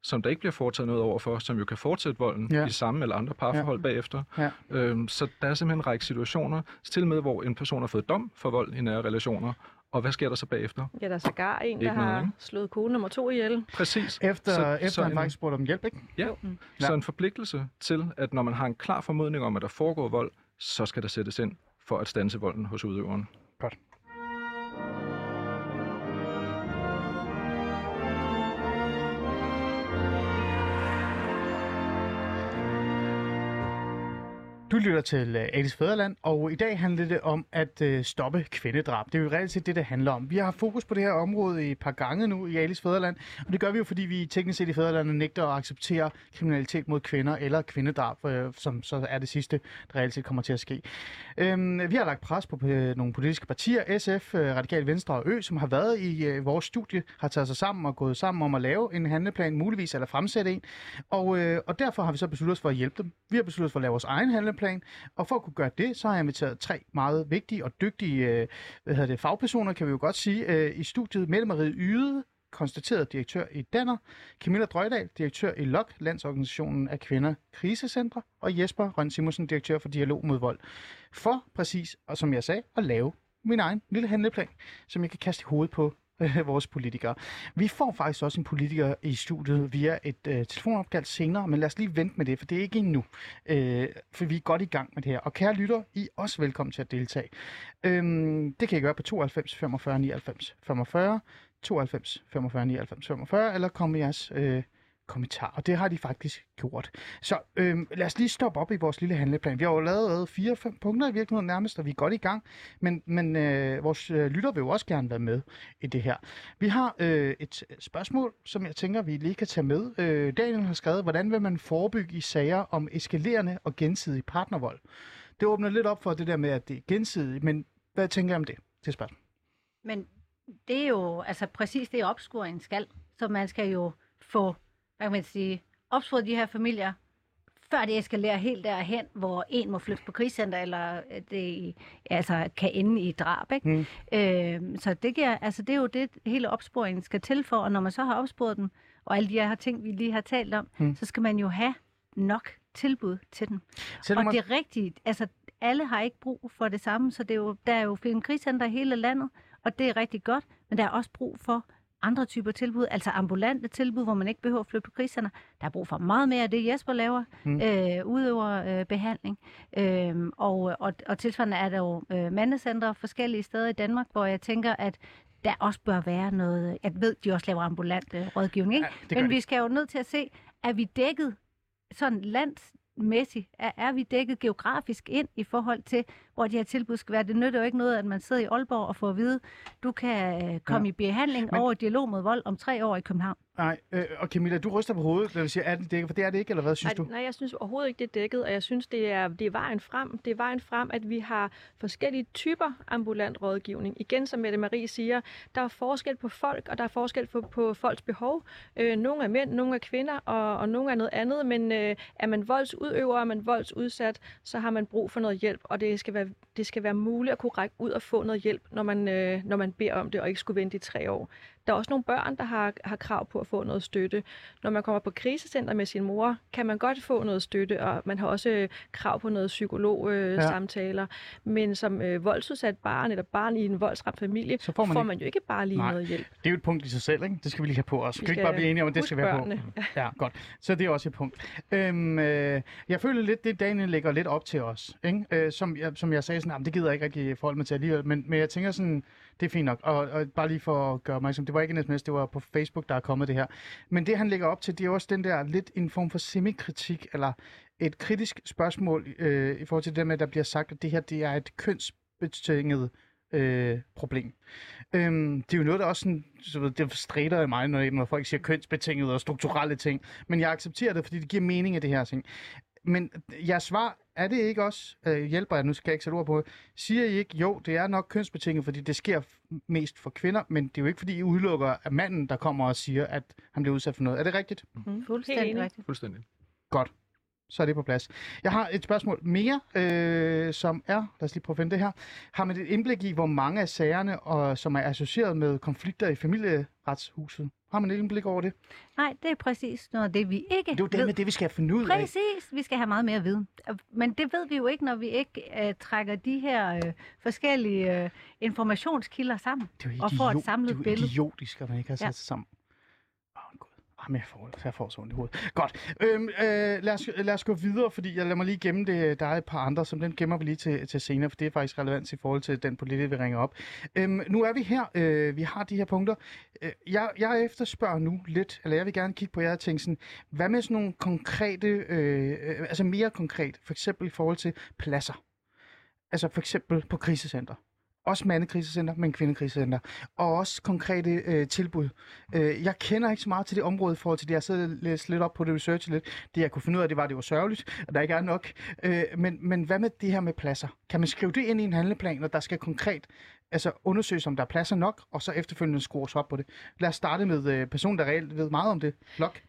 som der ikke bliver foretaget noget overfor, som jo kan fortsætte volden ja. i samme eller andre parforhold ja. bagefter. Ja. Øhm, så der er simpelthen en række situationer, til med hvor en person har fået dom for vold i nære relationer, og hvad sker der så bagefter? Ja, der er sågar en, der Ikke noget, har ikke? slået kone nummer to ihjel. Præcis. efter, Så- efter så han en- faktisk spurgte om hjælp, ikke? Ja. Mm. Ja. Så en forpligtelse til, at når man har en klar formodning om, at der foregår vold, så skal der sættes ind for at stanse volden hos udøveren. Du lytter til uh, Alice Fæderland, og i dag handler det om at øh, stoppe kvindedrab. Det er jo reelt set det, det handler om. Vi har haft fokus på det her område i et par gange nu i Alice Fæderland, og det gør vi jo, fordi vi teknisk set i Fæderlandet nægter at acceptere kriminalitet mod kvinder eller kvindedrab, øh, som så er det sidste, der reelt set kommer til at ske. Øhm, vi har lagt pres på øh, nogle politiske partier, SF, øh, Radikal Venstre og Ø, som har været i øh, vores studie, har taget sig sammen og gået sammen om at lave en handleplan, muligvis eller fremsætte en. Og, øh, og derfor har vi så besluttet os for at hjælpe dem. Vi har besluttet os for at lave vores egen handleplan, og for at kunne gøre det, så har jeg inviteret tre meget vigtige og dygtige øh, hvad hedder det, fagpersoner, kan vi jo godt sige, øh, i studiet. Mette Marie Yde, konstateret direktør i Danner, Camilla Drøjdal, direktør i LOK, Landsorganisationen af Kvinder Krisecentre, og Jesper Røn Simonsen, direktør for Dialog mod Vold. For præcis, og som jeg sagde, at lave min egen lille handleplan, som jeg kan kaste i hovedet på øh, vores politikere. Vi får faktisk også en politiker i studiet via et øh, telefonopkald senere, men lad os lige vente med det, for det er ikke endnu. Øh, for vi er godt i gang med det her. Og kære lytter, I er også velkommen til at deltage. Øhm, det kan I gøre på 92 45 99 45, 92 45 99 45, eller kom med jeres øh, kommentar. Og det har de faktisk gjort. Så øhm, lad os lige stoppe op i vores lille handleplan. Vi har jo lavet øh, fire-fem punkter i virkeligheden nærmest, og vi er godt i gang. Men, men øh, vores øh, lytter vil jo også gerne være med i det her. Vi har øh, et spørgsmål, som jeg tænker, vi lige kan tage med. Øh, Daniel har skrevet, hvordan vil man forebygge i sager om eskalerende og gensidig partnervold? Det åbner lidt op for det der med, at det er gensidigt, men hvad tænker jeg om det? Det spørgsmål. Men det er jo altså præcis det, opskuringen skal. Så man skal jo få, hvad kan man sige, opsporet de her familier, før det eskalerer helt derhen, hvor en må flytte på krigscenter, eller øh, det altså, kan ende i drab. Ikke? Mm. Øh, så det, giver, altså, det er jo det, hele opsporingen skal til for, og når man så har opsporet dem, og alle de her ting, vi lige har talt om, Mm. så skal man jo have nok tilbud til dem. Selvom Og det er rigtigt, altså alle har ikke brug for det samme, så det er jo, der er jo film krigscenter i hele landet, og det er rigtig godt, men der er også brug for andre typer tilbud, altså ambulante tilbud, hvor man ikke behøver at flytte på kriserne. Der er brug for meget mere af det, Jesper laver, Mm. øh, udøver øh, behandling. Øh, og, og, og tilsvarende er der jo øh, mandecentre forskellige steder i Danmark, hvor jeg tænker, at der også bør være noget, jeg ved, de også laver ambulant øh, rådgivning, ikke? Ja, men vi skal jo nødt til at se, er vi dækket sådan landsmæssigt, er, er vi dækket geografisk ind i forhold til, hvor de her tilbud skal være. Det nytter jo ikke noget, at man sidder i Aalborg og får at vide, du kan øh, komme Ja. i behandling Men- over dialog mod vold om tre år i København. Nej, øh, og Camilla, du ryster på hovedet, når vi siger, er det dækket? For det er det ikke, eller hvad synes Nej, du? nej, jeg synes overhovedet ikke, det er dækket, og jeg synes, det er, det er vejen frem. Det er vejen frem, at vi har forskellige typer ambulant rådgivning. Igen, som Mette Marie siger, der er forskel på folk, og der er forskel på, på folks behov. Øh, nogle er mænd, nogle er kvinder, og, og nogle er noget andet, men øh, er man voldsudøver, er man voldsudsat, så har man brug for noget hjælp, og det skal være, det skal være muligt at kunne række ud og få noget hjælp, når man, øh, når man beder om det, og ikke skulle vente i tre år. Der er også nogle børn, der har, har krav på at få noget støtte. Når man kommer på krisecenter med sin mor, kan man godt få noget støtte, og man har også øh, krav på noget psykologsamtaler. Ja. samtaler. Men som øh, voldsudsat barn eller barn i en voldsramt familie, Så får man får ikke- man jo ikke bare lige Nej. noget hjælp. Det er jo et punkt i sig selv, ikke? Det skal vi lige have på os. Vi kan ikke skal bare blive enige om, at det skal være børnene. på. Ja, godt. Så det er også et punkt. Øhm, øh, jeg føler lidt, det Daniel lægger lidt op til os. Ikke? Øh, som, jeg, som jeg sagde, sådan, "Jamen, det gider jeg ikke rigtig forholde mig til alligevel. Men, men jeg tænker sådan, det er fint nok. Og, og bare lige for at gøre mig som det var ikke en sms, det var på Facebook, der er kommet det her. Men det, han lægger op til, det er også den der lidt en form for semikritik, eller et kritisk spørgsmål øh, i forhold til det med, at der bliver sagt, at det her det er et kønsbetinget øh, problem. Øhm, det er jo noget, der også sådan, så ved, det strider i mig, når, når folk siger kønsbetinget og strukturelle ting. Men jeg accepterer det, fordi det giver mening af det her ting. Men jeres svar, er det ikke også, øh, hjælper jeg, nu skal jeg ikke sætte ord på det, siger I ikke, jo, det er nok kønsbetinget, fordi det sker f- mest for kvinder, men det er jo ikke, fordi I udelukker at manden, der kommer og siger, at han bliver udsat for noget. Er det rigtigt? Mm. Fuldstændig enig. rigtigt. Fuldstændig. Godt. Så er det på plads. Jeg har et spørgsmål mere, øh, som er, lad os lige prøve at finde det her. Har man et indblik i, hvor mange af sagerne, og, som er associeret med konflikter i familieretshuset? Har man et indblik over det? Nej, det er præcis noget af det, vi ikke Det er jo det ved. med det, vi skal finde ud af. Præcis, vi skal have meget mere viden. Men det ved vi jo ikke, når vi ikke øh, trækker de her øh, forskellige øh, informationskilder sammen. Det er jo og får et idiot- samlet det er jo billede. idiotisk, at man ikke har sat Ja. sig sammen. Jamen, jeg får, jeg får så ondt i hovedet. Godt. Øhm, øh, lad, os, lad os gå videre, fordi jeg lader mig lige gemme det. Der er et par andre, som den gemmer vi lige til, til senere, for det er faktisk relevant i forhold til den politik, vi ringer op. Øhm, nu er vi her. Øh, vi har de her punkter. Øh, jeg, jeg efterspørger nu lidt, eller jeg vil gerne kigge på jer og tænke sådan, hvad med sådan nogle konkrete, øh, øh, altså mere konkret, for eksempel i forhold til pladser. Altså for eksempel på krisecenter. Også mandekrisecenter, men kvindekrisecenter. Og også konkrete øh, tilbud. Øh, jeg kender ikke så meget til det område i forhold til det. Jeg sidder og lidt op på det, research lidt. Det jeg kunne finde ud af, det var, at det var sørgeligt, at der ikke er nok. Øh, men, men hvad med det her med pladser? Kan man skrive det ind i en handleplan, og der skal konkret altså undersøges, om der er pladser nok, og så efterfølgende skrues op på det? Lad os starte med øh, personen, der reelt ved meget om det. Lok.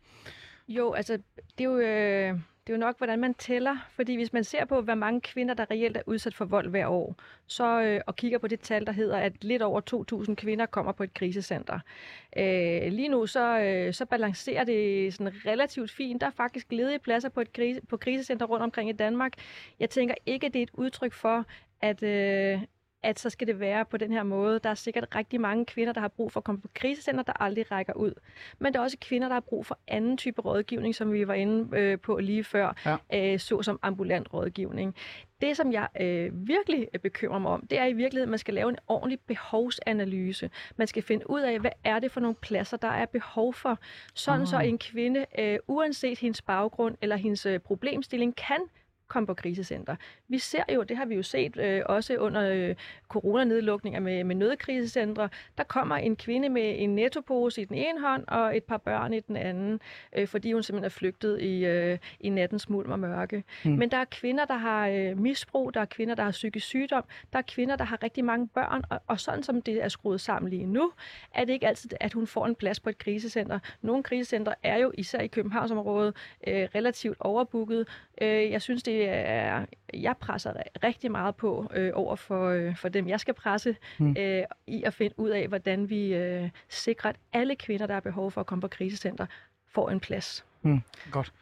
Jo, altså, det er jo, øh, det er jo nok, hvordan man tæller. Fordi hvis man ser på, hvor mange kvinder, der reelt er udsat for vold hver år, så, øh, og kigger på det tal, der hedder, at lidt over 2.000 kvinder kommer på et krisecenter. Øh, lige nu så, øh, så balancerer det sådan relativt fint. Der er faktisk ledige pladser på et krise, på krisecenter rundt omkring i Danmark. Jeg tænker ikke, at det er et udtryk for, at, øh, at så skal det være på den her måde. Der er sikkert rigtig mange kvinder, der har brug for at komme på krisecenter, der aldrig rækker ud. Men der er også kvinder, der har brug for anden type rådgivning, som vi var inde øh, på lige før, ja. øh, såsom ambulant rådgivning. Det, som jeg øh, virkelig bekymrer mig om, det er i virkeligheden, at man skal lave en ordentlig behovsanalyse. Man skal finde ud af, hvad er det for nogle pladser, der er behov for. Sådan oh. så en kvinde, øh, uanset hendes baggrund eller hendes øh, problemstilling, kan komme på krisecenter. Vi ser jo, det har vi jo set øh, også under øh, coronanedlukninger med, med nødkrisecentre, der kommer en kvinde med en nettopose i den ene hånd og et par børn i den anden, øh, fordi hun simpelthen er flygtet i, øh, i nattens mulm og mørke. Mm. Men der er kvinder, der har øh, misbrug, der er kvinder, der har psykisk sygdom, der er kvinder, der har rigtig mange børn, og, og sådan som det er skruet sammen lige nu, er det ikke altid, at hun får en plads på et krisecenter. Nogle krisecenter er jo, især i Københavnsområdet, øh, relativt overbooket. Øh, jeg synes, det er, jeg presser rigtig meget på øh, over for, øh, for dem, jeg skal presse, Hmm. øh, i at finde ud af, hvordan vi øh, sikrer, at alle kvinder, der har behov for at komme på krisecenter, får en plads. Hmm. Godt.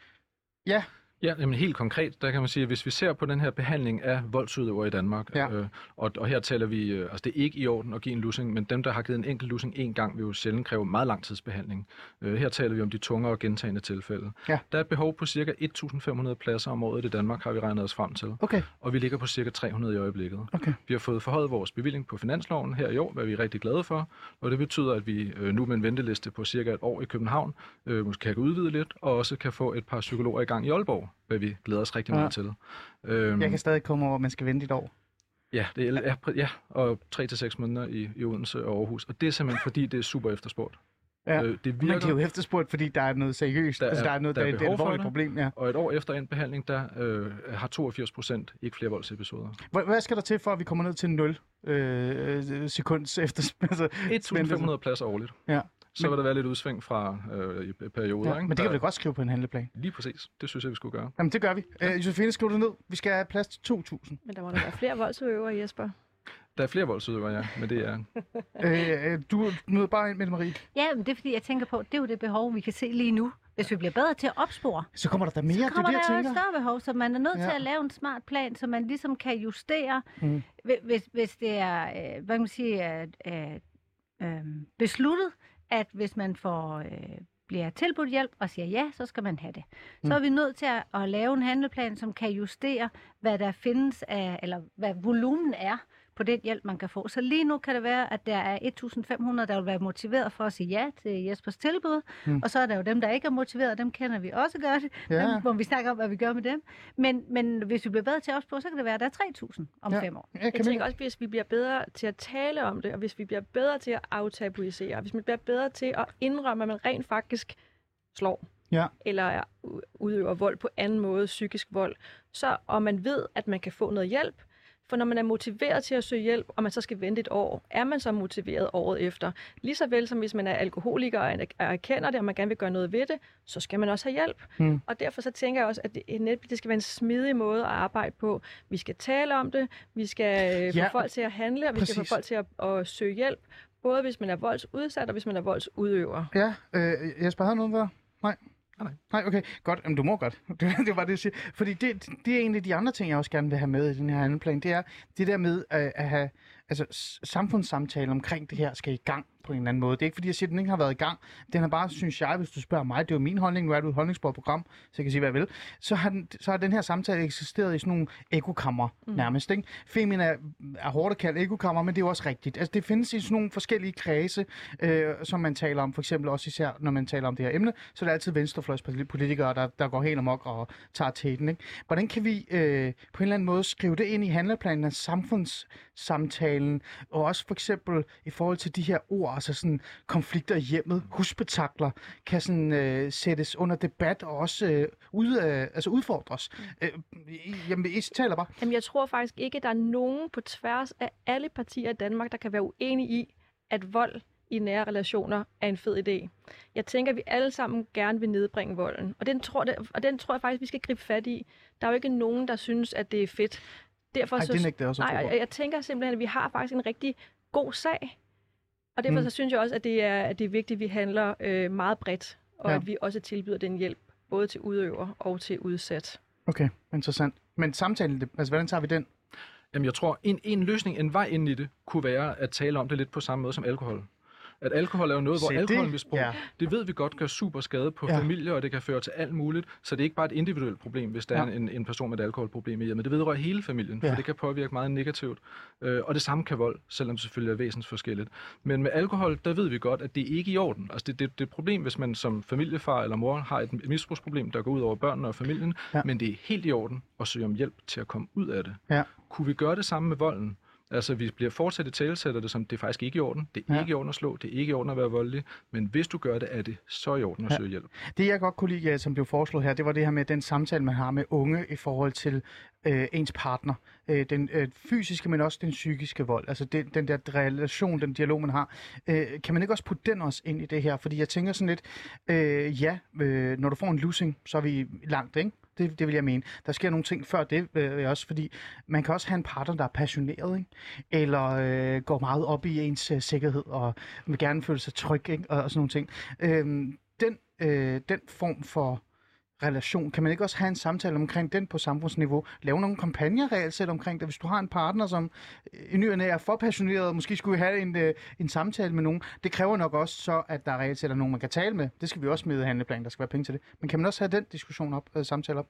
Ja, Ja, jamen helt konkret, der kan man sige, at hvis vi ser på den her behandling af voldsudøvere i Danmark, Ja. øh, og, og her taler vi, øh, altså det er ikke i orden at give en lussing, men dem, der har givet en enkelt lussing en gang, vil jo sjældent kræve meget lang tids behandling. Øh, her taler vi om de tunge og gentagende tilfælde. Ja. Der er et behov på ca. 1.500 pladser om året i Danmark, har vi regnet os frem til, Okay, og vi ligger på ca. 300 i øjeblikket. okay. Vi har fået forhøjet vores bevilling på finansloven her i år, hvad vi er rigtig glade for, og det betyder, at vi øh, nu med en venteliste på cirka et år i København, øh, måske kan udvide lidt, og også kan få et par psykologer i gang i Aalborg, hvad vi glæder os rigtig Ja. meget til. Øhm, Jeg kan stadig komme over, at man skal vente et år. Ja, det er, ja, ja, og 3-6 måneder i, i Odense og Aarhus, og det er simpelthen fordi, det er super efterspurgt. Ja. Øh, det Men virker, det er jo efterspurgt, fordi der er noget seriøst. Der altså, er- der er noget, der der, er er et alvorligt det. problem. Ja. og et år efter en behandling, der øh, har 82 procent ikke flere voldsepisoder. Hvad, hvad skal der til, for at vi kommer ned til 0 øh, sekunds efter... Altså, 1.500 pladser årligt. Ja. Så vil der være lidt udsving fra øh, i perioder. ja, ikke? men det kan vi Der- da godt skrive på en handleplan. Lige præcis. Det synes jeg, vi skulle gøre. Jamen, det gør vi. Øh, Josefine, skriv det ned. Vi skal have plads til 2.000. Men der må der være flere voldsudøvere, Jesper. Der er flere voldsudøvere, ja, men det er... øh, øh, du møder bare ind, Mette Marie. Ja, men det er fordi, jeg tænker på, det er jo det behov, vi kan se lige nu. Hvis vi bliver bedre til at opspore, Så kommer der da mere. så kommer det er der jeg jo et større behov, så man er nødt Ja. ja. til at lave en smart plan, så man ligesom kan justere, Mm. hvis, hvis det er, øh, hvad kan man sige, øh, øh, besluttet, at hvis man får, øh, bliver tilbudt hjælp og siger ja, så skal man have det. Så Mm. er vi nødt til at, at lave en handleplan, som kan justere, hvad der findes af, eller hvad volumen er på den hjælp, man kan få. Så lige nu kan det være, at der er 1.500, der vil være motiveret for at sige ja til Jespers tilbud, Mm. og så er der jo dem, der ikke er motiveret, dem kender vi også godt, Ja. dem, hvor vi snakker om, hvad vi gør med dem. Men, men hvis vi bliver bedre til at opspore, så kan det være, at der er 3.000 om Ja. fem år. Ja, Jeg tænker også, hvis vi bliver bedre til at tale om det, og hvis vi bliver bedre til at aftabuisere, og hvis vi bliver bedre til at indrømme, at man rent faktisk slår, Ja. eller er- udøver vold på anden måde, psykisk vold, så, og man ved, at man kan få noget hjælp, for når man er motiveret til at søge hjælp, og man så skal vente et år, er man så motiveret året efter. Lige så vel som hvis man er alkoholiker og er- erkender det, og man gerne vil gøre noget ved det, så skal man også have hjælp. Mm. Og derfor så tænker jeg også, at det, det skal være en smidig måde at arbejde på. Vi skal tale om det, vi skal øh, få Ja, folk til at handle, og vi skal præcis. få folk til at, at søge hjælp, både hvis man er voldsudsat, og hvis man er voldsudøver. Ja, øh, Jesper, havde noget der? Nej. Nej, nej. Okay. Godt. Jamen, du må godt. Det, det var det, jeg siger. Fordi det, det er en af de andre ting, jeg også gerne vil have med i den her anden plan. Det er det der med at, at have altså, samfundssamtale omkring det her skal i gang på en eller anden måde. Det er ikke fordi, jeg siger, at den ikke har været i gang. Den har bare, synes jeg, hvis du spørger mig, det er jo min holdning, nu er du et holdningsbordsprogram, så jeg kan sige, hvad jeg vil, så har, den, så har den her samtale eksisteret i sådan nogle ekokammer mm. nærmest. Ikke? Femina er, er hårdt at kalde ekokammer, men det er jo også rigtigt. Altså, det findes i sådan nogle forskellige kredse, øh, som man taler om, for eksempel også især, når man taler om det her emne, så er det altid venstrefløjspolitikere, der, der går helt amok og tager tæten. Ikke? Hvordan kan vi øh, på en eller anden måde skrive det ind i handleplanen af samfundssamtalen, og også for eksempel i forhold til de her ord, altså sådan konflikter i hjemmet, husbetakler, kan sådan øh, sættes under debat og også øh, ud, øh, altså udfordres. Øh, jamen, I taler bare. Jamen, jeg tror faktisk ikke, at der er nogen på tværs af alle partier i Danmark, der kan være uenige i, at vold i nære relationer er en fed idé. Jeg tænker, at vi alle sammen gerne vil nedbringe volden, og den tror, det, og den tror jeg faktisk, vi skal gribe fat i. Der er jo ikke nogen, der synes, at det er fedt. Derfor Ej, så, det nægter jeg også at nej, jeg, jeg tænker simpelthen, at vi har faktisk en rigtig god sag. Og derfor Mm. så synes jeg også, at det er, at det er vigtigt, at vi handler øh, meget bredt, og Ja. at vi også tilbyder den hjælp, både til udøver og til udsat. Okay, interessant. Men samtalen, det- altså hvordan tager vi den? Jamen, jeg tror, en, en løsning, en vej ind i det, kunne være at tale om det lidt på samme måde som alkohol. At alkohol er jo noget, hvor Se, det- alkoholmisbrug, ja. ja. det ved vi godt gør super skade på Ja. familier, og det kan føre til alt muligt. Så det er ikke bare et individuelt problem, hvis der Ja. er en, en person med et alkoholproblem i hjemmet. Det vedrører hele familien, for Ja. det kan påvirke meget negativt. Øh, og det samme kan vold, selvom det selvfølgelig er væsensforskelligt. Men med alkohol, der ved vi godt, at det ikke er i orden. Altså det, det, det er et problem, hvis man som familiefar eller mor har et misbrugsproblem, der går ud over børnene og familien. Ja. Men det er helt i orden at søge om hjælp til at komme ud af det. Ja. Kunne vi gøre det samme med volden? Altså, vi bliver fortsat i talesætter det som, det er faktisk ikke i orden. Det er Ja. ikke i orden at slå, det er ikke i orden at være voldelig. Men hvis du gør det, er det så i orden at Ja. søge hjælp. Det jeg godt kunne lide, som blev foreslået her, det var det her med den samtale, man har med unge i forhold til øh, ens partner. Øh, den øh, fysiske, men også den psykiske vold. Altså den, den der relation, den dialog, man har. Øh, kan man ikke også putte den også ind i det her? Fordi jeg tænker sådan lidt, øh, ja, øh, når du får en losing, så er vi langt, ikke? Det, det vil jeg mene. Der sker nogle ting før det øh, også, fordi man kan også have en partner, der er passioneret, ikke? eller øh, går meget op i ens øh, sikkerhed, og vil gerne føle sig tryg, ikke? Og, og sådan nogle ting. Øh, den, øh, den form for relation, kan man ikke også have en samtale omkring den på samfundsniveau? Lave nogle kampagner reelt set omkring det, hvis du har en partner, som øh, i ny er for passioneret, og måske skulle have en, øh, en samtale med nogen. Det kræver nok også så, at der reelt set er nogen, man kan tale med. Det skal vi også med i handleplan, der skal være penge til det. Men kan man også have den diskussion op, øh, samtale op?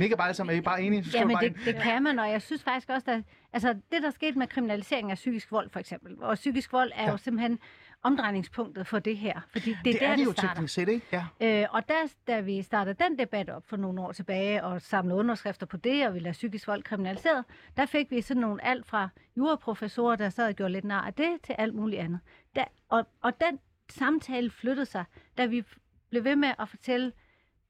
Ikke bare sammen, er I bare enige? Så skriv Ja, men bare det, det kan man, og jeg synes faktisk også, at altså, det, der skete med kriminalisering af psykisk vold, for eksempel, og psykisk vold er Ja. jo simpelthen omdrejningspunktet for det her, fordi det, det er der, er det jo det starter. teknisk set, ikke? Ja. Øh, og der, da vi startede den debat op for nogle år tilbage, og samlede underskrifter på det, og ville have psykisk vold kriminaliseret, der fik vi sådan nogle alt fra juraprofessorer, der sad og gjorde lidt nar af det, til alt muligt andet. Der, og, og den samtale flyttede sig, da vi blev ved med at fortælle,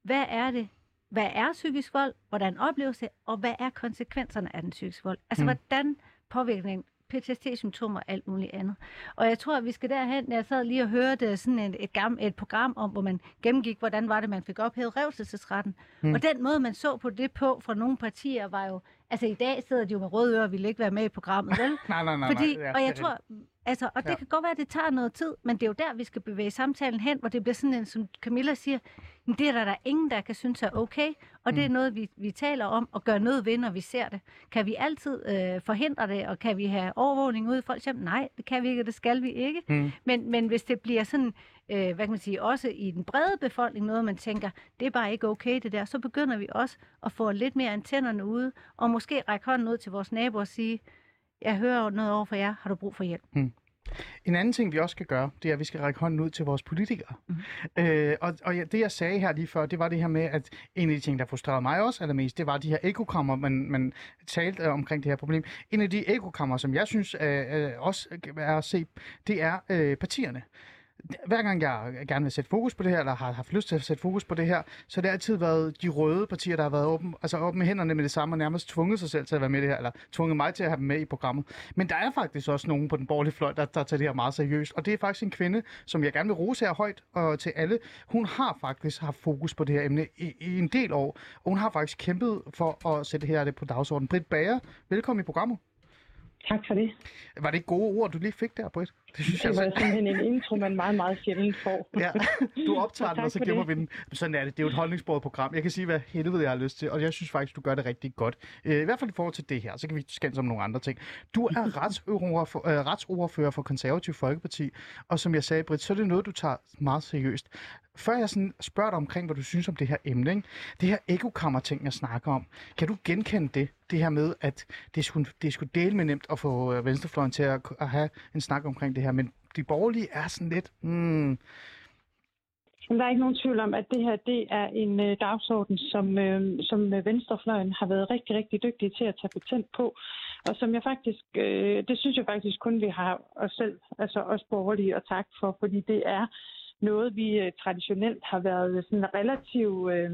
hvad er det, hvad er psykisk vold, hvordan opleves det, og hvad er konsekvenserne af den psykiske vold? Altså, Mm. hvordan påvirkning PTSD-symptomer og alt muligt andet. Og jeg tror, at vi skal derhen. Jeg sad lige og hørte sådan et, et, gammel, et program om, hvor man gennemgik, hvordan var det, man fik ophævet revselsesretten. Mm. Og den måde, man så på det på fra nogle partier, var jo... Altså, i dag sidder de jo med røde ører og ville ikke være med i programmet, vel? Nej, nej, nej. Fordi, nej. Ja, og jeg tror, altså, og det Ja. kan godt være, at det tager noget tid, men det er jo der, vi skal bevæge samtalen hen, hvor det bliver sådan en, som Camilla siger, "Men det er der, der er ingen, der kan synes er okay, og det er Mm. noget, vi, vi taler om og gør noget ved, når vi ser det. Kan vi altid øh, forhindre det, og kan vi have overvågning ude i folks hjem? Nej, det kan vi ikke, og det skal vi ikke. Mm. Men, men hvis det bliver sådan, øh, hvad kan man sige, også i den brede befolkning, noget man tænker, det er bare ikke okay det der, så begynder vi også at få lidt mere antennerne ude, og måske række hånden ud til vores naboer og sige, jeg hører noget over for jer, har du brug for hjælp? En anden ting, vi også skal gøre, det er, at vi skal række hånden ud til vores politikere. Mm. Øh, og og det, jeg sagde her lige før, det var det her med, at en af de ting, der frustrerede mig også allermest, det var de her ekokammer, man, man talte øh, omkring det her problem. En af de ekokammer, som jeg synes øh, øh, også er at se, det er øh, partierne. Hver gang jeg gerne vil sætte fokus på det her, eller har haft lyst til at sætte fokus på det her, så har det altid været de røde partier, der har været åben, altså åben med hænderne med det samme, og nærmest tvunget sig selv til at være med i det her, eller tvunget mig til at have dem med i programmet. Men der er faktisk også nogen på den borgerlige fløj, der, der tager det her meget seriøst. Og det er faktisk en kvinde, som jeg gerne vil rose her højt og til alle. Hun har faktisk haft fokus på det her emne i, i en del år, og hun har faktisk kæmpet for at sætte det her på dagsordenen. Britt Bager, velkommen i programmet. Tak for det. Var det gode ord, du lige fik der, Britt? Det synes Det jeg var simpelthen en intro, man meget, meget sjældent får. Ja, du optager den, og så gemmer vi den. Sådan er det. Det er jo et holdningsbordet program. Jeg kan sige, hvad helvede jeg har lyst til, og jeg synes faktisk, du gør det rigtig godt. Øh, I hvert fald i forhold til det her, så kan vi skændes om nogle andre ting. Du er retsordfører, øh, retsordfører for Konservativ Folkeparti, og som jeg sagde, Britt, så er det noget, du tager meget seriøst. Før jeg sådan spørger dig omkring, hvad du synes om det her emne, ikke? det her ekokammer-ting, jeg snakker om, kan du genkende det? Det her med, at det skulle, det skulle dele med nemt at få øh, venstrefløjen til at, at have en snak omkring det her, men de borgerlige er sådan lidt, hmm, Men der er ikke nogen tvivl om, at det her det er en øh, dagsorden, som, øh, som øh, Venstrefløjen har været rigtig, rigtig dygtige til at tage patent på. Og som jeg faktisk, øh, det synes jeg faktisk kun, vi har os selv, altså os borgerlige, at takke for, fordi det er noget, vi øh, traditionelt har været sådan relativt, øh,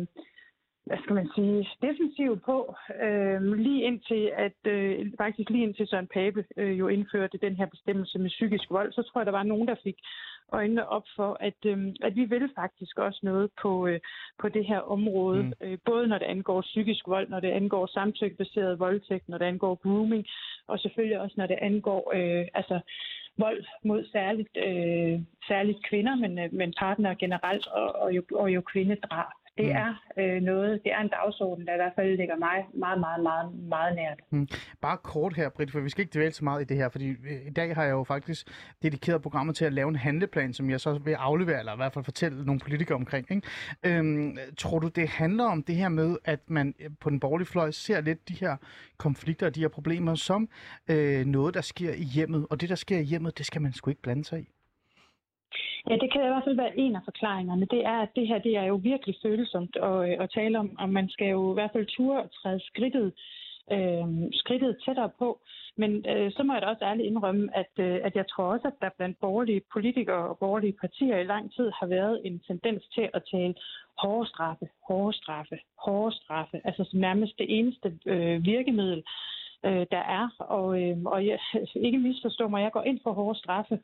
hvad skal man sige, defensiv på, øh, lige indtil, at øh, faktisk lige indtil Søren Pape øh, jo indførte den her bestemmelse med psykisk vold, så tror jeg, der var nogen, der fik øjnene op for, at, øh, at vi vil faktisk også noget på, øh, på det her område. Mm. Øh, både når det angår psykisk vold, når det angår samtykkebaseret voldtægt, når det angår grooming, og selvfølgelig også når det angår øh, altså, vold mod særligt, øh, særligt kvinder, men, øh, men partnere generelt, og, og, jo, og jo kvindedrab. Det Mm. er øh, noget, det er en dagsorden, der i hvert fald ligger mig meget, meget, meget, meget nært. Bare kort her, Britt, for vi skal ikke dvæle så meget i det her, fordi øh, i dag har jeg jo faktisk dedikeret programmet til at lave en handleplan, som jeg så vil aflevere, eller i hvert fald fortælle nogle politikere omkring. Ikke? Øhm, tror du, det handler om det her med, at man øh, på den borgerlige fløj ser lidt de her konflikter og de her problemer som øh, noget, der sker i hjemmet, og det, der sker i hjemmet, det skal man sgu ikke blande sig i? Ja, det kan i hvert fald være en af forklaringerne. Det er, at det her det er jo virkelig følsomt at, øh, at tale om, og man skal jo i hvert fald ture og træde skridtet, øh, skridtet tættere på. Men øh, så må jeg da også ærligt indrømme, at, øh, at jeg tror også, at der blandt borgerlige politikere og borgerlige partier i lang tid har været en tendens til at tale hårde straffe, hårde straffe, hårde straffe, altså som nærmest det eneste øh, virkemiddel, øh, der er. Og, øh, og jeg, ikke misforstå mig, jeg går ind for hårde straffe,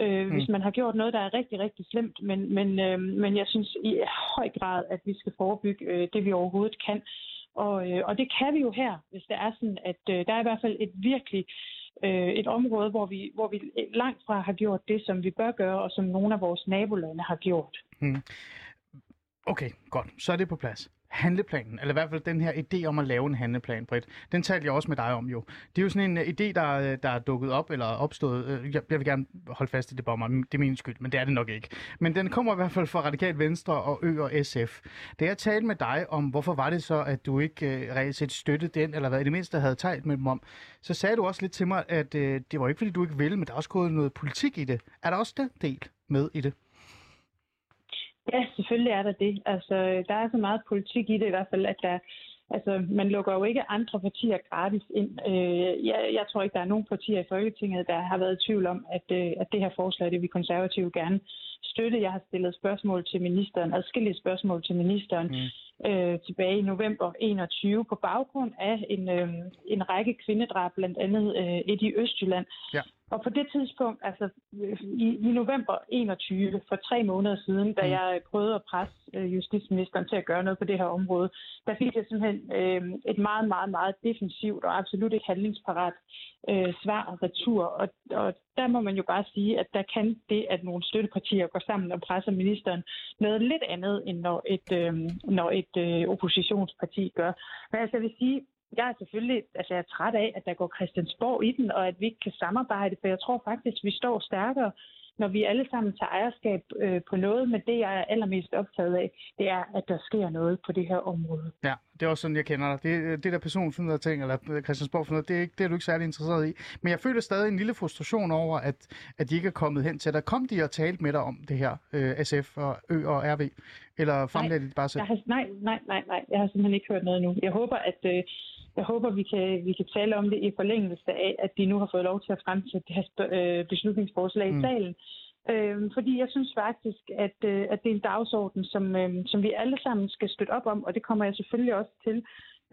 øh, mm. hvis man har gjort noget, der er rigtig, rigtig slemt. Men, men, øh, men jeg synes i høj grad, at vi skal forebygge øh, det, vi overhovedet kan. Og, øh, og det kan vi jo her, hvis det er sådan, at øh, der er i hvert fald et virkelig øh, et område, hvor vi, hvor vi langt fra har gjort det, som vi bør gøre, og som nogle af vores nabolande har gjort. Okay, godt. Så er det på plads handleplanen, eller i hvert fald den her idé om at lave en handleplan, Britt, den talte jeg også med dig om jo. Det er jo sådan en uh, idé, der, øh, der er dukket op, eller opstået, uh, jeg, jeg vil gerne holde fast i det bare det er min skyld, men det er det nok ikke. Men den kommer i hvert fald fra Radikal Venstre og Ø og SF. Da jeg talte med dig om, hvorfor var det så, at du ikke uh, reelt set støttede den, eller hvad i det mindste havde talt med dem om, så sagde du også lidt til mig, at uh, det var ikke fordi, du ikke ville, men der er også gået noget politik i det. Er der også den del med i det? Ja, selvfølgelig er der det. Altså, øh, der er så meget politik i det i hvert fald, at der, altså, man lukker jo ikke andre partier gratis ind. Øh, jeg, jeg tror ikke, der er nogen partier i Folketinget, der har været i tvivl om, at, øh, at det her forslag, det vi konservative gerne støtte. Jeg har stillet spørgsmål til ministeren, adskillige spørgsmål til ministeren mm. øh, tilbage i november 21 på baggrund af en, øh, en række kvindedrab, blandt andet øh, et i Østjylland. Ja. Og på det tidspunkt, altså i, i november 21, for tre måneder siden, da mm. jeg prøvede at presse øh, justitsministeren til at gøre noget på det her område, der fik jeg simpelthen øh, et meget, meget, meget defensivt og absolut ikke handlingsparat øh, svar og retur. Og, og der må man jo bare sige, at der kan det, at nogle støttepartier går sammen og presser ministeren, noget lidt andet, end når et, øh, når et øh, oppositionsparti gør. Men altså, jeg vil sige, jeg er selvfølgelig altså jeg er træt af, at der går Christiansborg i den, og at vi ikke kan samarbejde, for jeg tror faktisk, at vi står stærkere, når vi alle sammen tager ejerskab øh, på noget, men det, jeg er allermest optaget af, det er, at der sker noget på det her område. Ja, det er også sådan, jeg kender dig. Det, det der personfinder ting, eller Christiansborg finder, det, er ikke, det er du ikke særlig interesseret i. Men jeg føler stadig en lille frustration over, at, at de ikke er kommet hen til dig. Kom de og talte med dig om det her, øh, SF og Ø og RV? Eller fremlagde de det bare selv? Har, nej, nej, nej, nej. Jeg har simpelthen ikke hørt noget nu. Jeg håber, at... Øh, jeg håber, vi kan, vi kan tale om det i forlængelse af, at de nu har fået lov til at fremsætte det her øh, beslutningsforslag mm. i salen. Øh, fordi jeg synes faktisk, at, øh, at det er en dagsorden, som, øh, som vi alle sammen skal støtte op om, og det kommer jeg selvfølgelig også til,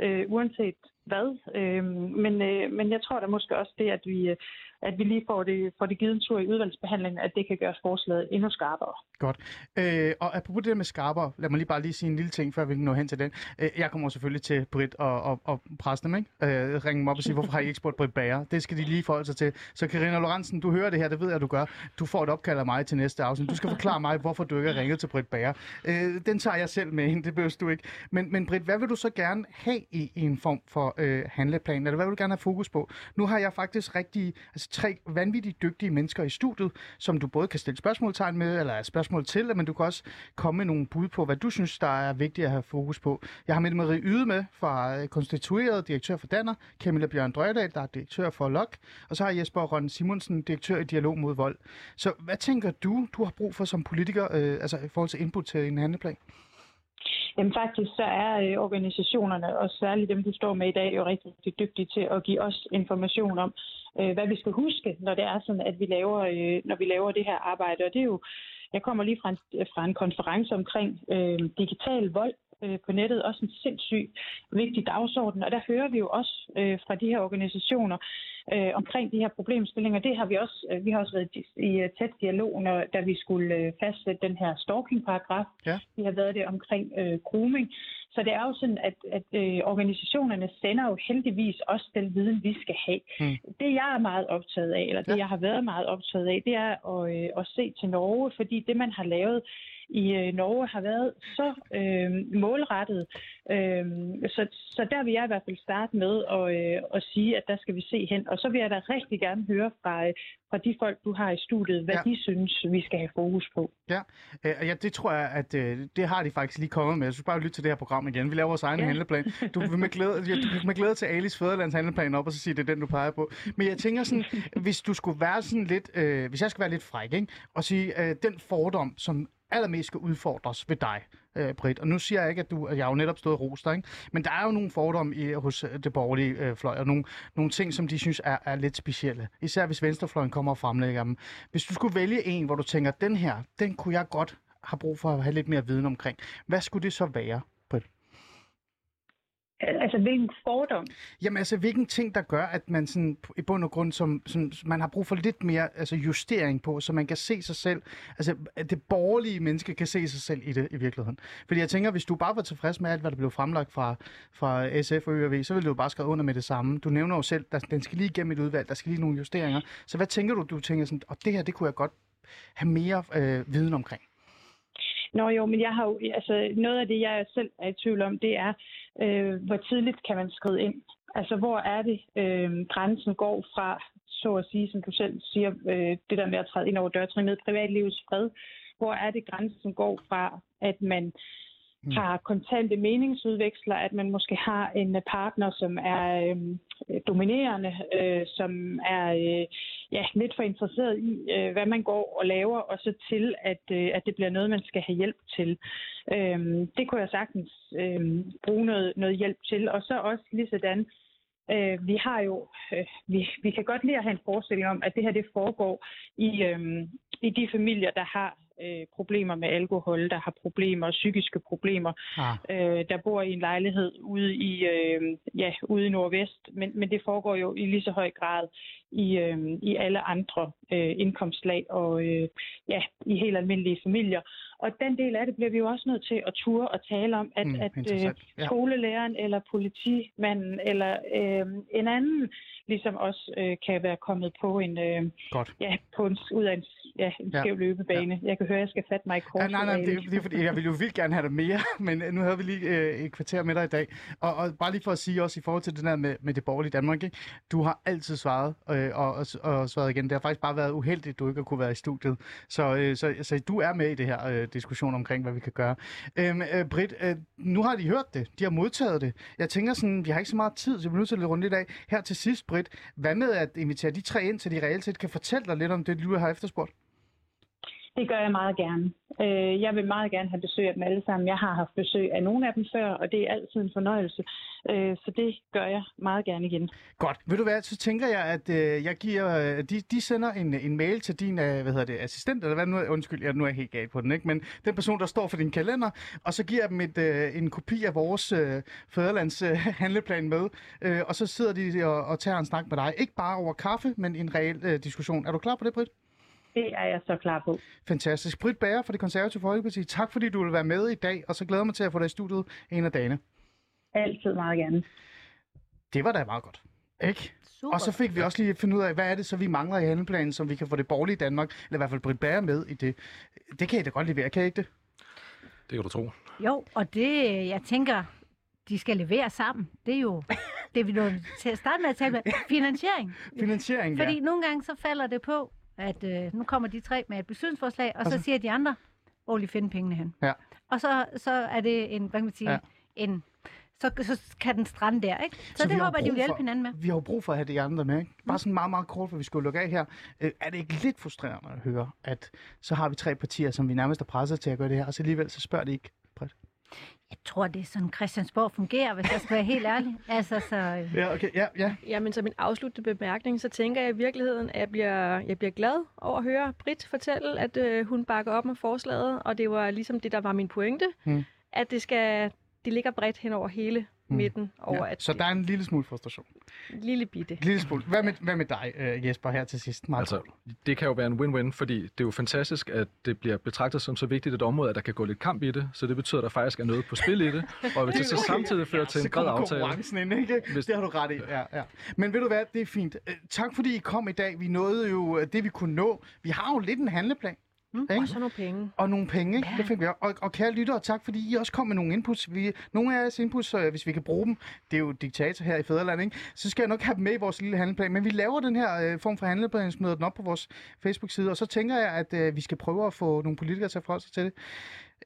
øh, uanset hvad. Øh, men, øh, men jeg tror da måske også det, at vi, at vi lige får det, får det givet en tur i udvalgsbehandlingen, at det kan gøre forslaget endnu skarpere. Godt. Øh, og apropos det med skarpere, lad mig lige bare lige sige en lille ting, før vi kan nå hen til den. Øh, jeg kommer selvfølgelig til Britt og, og, og presse dem, ikke? Øh, ringe dem op og sige, hvorfor har I ikke spurgt Britt Bager? Det skal de lige forholde sig til. Så Karina Lorentzen, du hører det her, det ved jeg, du gør. Du får et opkald af mig til næste afsnit. Du skal forklare mig, hvorfor du ikke har ringet til Britt Bager. Øh, den tager jeg selv med ind, det behøver du ikke. Men, men Britt, hvad vil du så gerne have i, i en form for øh, handleplan? Eller hvad vil du gerne have fokus på? Nu har jeg faktisk rigtig, altså tre vanvittigt dygtige mennesker i studiet, som du både kan stille spørgsmålstegn med, eller spørgsmål til, men du kan også komme med nogle bud på, hvad du synes, der er vigtigt at have fokus på. Jeg har Mette Marie Yde med fra øh, konstitueret direktør for Danner, Camilla Bjørn Drøgedal, der er direktør for LOK, og så har Jesper Ron Simonsen, direktør i Dialog mod Vold. Så hvad tænker du, du har brug for som politiker, øh, altså i forhold til input til en handleplan? Jamen faktisk så er øh, organisationerne, og særligt dem, du står med i dag, jo rigtig, rigtig dygtige til at give os information om, øh, hvad vi skal huske, når det er sådan, at vi laver, øh, når vi laver det her arbejde. Og det er jo, jeg kommer lige fra en, fra en konference omkring øh, digital vold, øh, på nettet også en sindssygt vigtig dagsorden, og der hører vi jo også øh, fra de her organisationer øh, omkring de her problemstillinger. Det har vi også, øh, vi har også været i, uh, tæt dialog, når, da vi skulle øh, fastsætte den her stalking-paragraf. Ja. Vi har været det omkring øh, grooming. Så det er jo sådan, at, at øh, organisationerne sender jo heldigvis også den viden, vi skal have. Mm. Det jeg er meget optaget af, eller det ja. jeg har været meget optaget af, det er at, øh, at se til Norge, fordi det man har lavet i øh, Norge har været så øh, målrettet. Øh, så, så der vil jeg i hvert fald starte med at, øh, at sige, at der skal vi se hen. Og så vil jeg da rigtig gerne høre fra, øh, fra de folk, du har i studiet, hvad ja. de synes, vi skal have fokus på. Ja, øh, ja det tror jeg, at øh, det har de faktisk lige kommet med. Jeg synes bare, lytte til det her program igen. Vi laver vores egen ja. handleplan. Du vil med glæde, du vil med glæde til Alice Fæderlands handleplan op, og så sige, det er den, du peger på. Men jeg tænker sådan, hvis du skulle være sådan lidt, øh, hvis jeg skal være lidt fræk, ikke? og sige, øh, den fordom, som allermest skal udfordres ved dig, øh, Britt. Og nu siger jeg ikke, at du, at jeg har jo netop stået og dig, ikke? men der er jo nogle fordomme i, hos øh, det borgerlige øh, fløj, og nogle, nogle ting, som de synes er, er lidt specielle. Især hvis venstrefløjen kommer og fremlægger dem. Hvis du skulle vælge en, hvor du tænker, den her, den kunne jeg godt have brug for at have lidt mere viden omkring. Hvad skulle det så være? Altså, hvilken fordom? Jamen, altså, hvilken ting, der gør, at man sådan, i bund og grund, som, som, man har brug for lidt mere altså, justering på, så man kan se sig selv, altså, at det borgerlige menneske kan se sig selv i det i virkeligheden. Fordi jeg tænker, hvis du bare var tilfreds med alt, hvad der blev fremlagt fra, fra SF og ØRV, så ville du jo bare skrive under med det samme. Du nævner jo selv, at den skal lige igennem et udvalg, der skal lige nogle justeringer. Så hvad tænker du, du tænker sådan, og det her, det kunne jeg godt have mere øh, viden omkring? Nå jo, men jeg har jo, altså noget af det, jeg selv er i tvivl om, det er, øh, hvor tidligt kan man skride ind? Altså, hvor er det, øh, grænsen går fra, så at sige, som du selv siger, øh, det der med at træde ind over dørtrinnet, privatlivets fred. Hvor er det, grænsen går fra, at man øh, Mm. har kontante meningsudveksler, at man måske har en partner, som er øhm, øh, dominerende, øh, som er øh, ja, lidt for interesseret i, øh, hvad man går og laver, og så til, at, øh, at det bliver noget, man skal have hjælp til. Øh, det kunne jeg sagtens øh, bruge noget, noget hjælp til. Og så også lige sådan, øh, vi har jo, øh, vi, vi kan godt lide at have en forestilling om, at det her det foregår i, øh, i de familier, der har øh, problemer med alkohol, der har problemer, psykiske problemer, Ah. øh, der bor i en lejlighed ude i øh, ja, ude i Nordvest, men, men det foregår jo i lige så høj grad i, øh, i alle andre øh, indkomstlag og øh, ja, i helt almindelige familier. Og den del af det bliver vi jo også nødt til at ture og tale om, at, Mm, at øh, skolelæreren eller politimanden eller øh, en anden ligesom også øh, kan være kommet på en, øh, Godt. ja, på en, ud af en, ja, en Ja. skæv løbebane. Jeg kan høre, at jeg skal fatte mig i kort. Ja, nej, nej, det, er- det er fordi, jeg ville jo vildt gerne have det mere, men øh, nu havde vi lige øh, et kvarter med dig i dag. Og, og bare lige for at sige også i forhold til det der med, med det borgerlige Danmark, ikke? du har altid svaret øh, og, og, og svaret igen. Det har faktisk bare været uheldigt, at du ikke har kunne være i studiet. Så, øh, så, så du er med i det her øh, diskussion omkring, hvad vi kan gøre. Øhm, øh, Britt, øh, nu har de hørt det. De har modtaget det. Jeg tænker sådan, vi har ikke så meget tid, så vi er nødt til at løbe rundt i dag. Her til sidst, Britt, hvad med at invitere de tre ind, så de reelt set kan fortælle dig lidt om det, du har efterspurgt? Det gør jeg meget gerne. Øh, jeg vil meget gerne have besøg af dem alle sammen. Jeg har haft besøg af nogle af dem før, og det er altid en fornøjelse. Øh, så det gør jeg meget gerne igen. Godt. Ved du hvad, så tænker jeg, at øh, jeg giver, øh, de, de sender en, en mail til din øh, hvad hedder det, assistent, eller hvad nu undskyld, jeg, nu er jeg helt galt på den, ikke? men den person, der står for din kalender, og så giver jeg dem et, øh, en kopi af vores øh, fædrelands øh, handleplan med, øh, og så sidder de og, og tager en snak med dig. Ikke bare over kaffe, men en reel øh, diskussion. Er du klar på det, Britt? Det er jeg så klar på. Fantastisk. Britt Bager fra det konservative Folkeparti, tak fordi du vil være med i dag, og så glæder jeg mig til at få dig i studiet en af dagene. Altid meget gerne. Det var da meget godt. Ikke? Super. Og så fik vi også lige fundet ud af, hvad er det så, vi mangler i handleplanen, som vi kan få det borgerlige Danmark, eller i hvert fald Britt Bager med i det. Det kan I da godt levere, kan I ikke det? Det kan du tro. Jo, og det, jeg tænker, de skal levere sammen. Det er jo det, vi nu til at starte med at tale med. Finansiering. Finansiering, Fordi ja. nogle gange så falder det på, at øh, nu kommer de tre med et beslutningsforslag, og, Og så, så- siger de andre, hvor I finde pengene hen? Ja. Og så, så er det en, hvad kan man sige, Ja. en, så, så kan den strande der, ikke? Så, Så det håber jeg, de vil hjælpe for- hinanden med. Vi har jo brug for at have de andre med, ikke? Bare sådan meget, meget kort, for vi skulle lukke af her. Øh, er det ikke lidt frustrerende at høre, at så har vi tre partier, som vi nærmest er presset til at gøre det her, og så alligevel så spørger de ikke? Britt? Jeg tror, det er sådan, Christiansborg fungerer, hvis jeg skal være helt ærlig. Altså, så... øh, Ja, okay, ja, ja. Jamen, som en afsluttende bemærkning, så tænker jeg i virkeligheden, at jeg bliver, jeg bliver glad over at høre Britt fortælle, at øh, hun bakker op med forslaget, og det var ligesom det, der var min pointe, Mm. at det skal, det ligger bredt hen over hele midten, over ja. at Så der er en lille smule frustration. lille bitte. En lille smule. Hvad med, hvad med dig, øh, Jesper, her til sidst? Meget Altså, det kan jo være en win-win, fordi det er jo fantastisk, at det bliver betragtet som så vigtigt et område, at der kan gå lidt kamp i det. Så det betyder, at der faktisk er noget på spil i det. Og hvis det så samtidig fører til så en bred aftale. konkurrencen ind, ikke? Hvis- Det har du ret i, ja, ja. Men ved du hvad, det er fint. Øh, Tak fordi I kom i dag. Vi nåede jo øh, det, vi kunne nå. Vi har jo lidt en handleplan. Mm. Ikke? Og så nogle penge. Og nogle penge? Ja. det fik vi. Og, og kære lyttere, tak fordi I også kom med nogle inputs. Vi, nogle af jeres inputs, øh, hvis vi kan bruge dem, det er jo diktator her i Fæderland, ikke? så skal jeg nok have dem med i vores lille handleplan. Men vi laver den her øh, form for handleplan, smider den op på vores Facebook-side, og så tænker jeg, at øh, vi skal prøve at få nogle politikere til at forholde sig til det.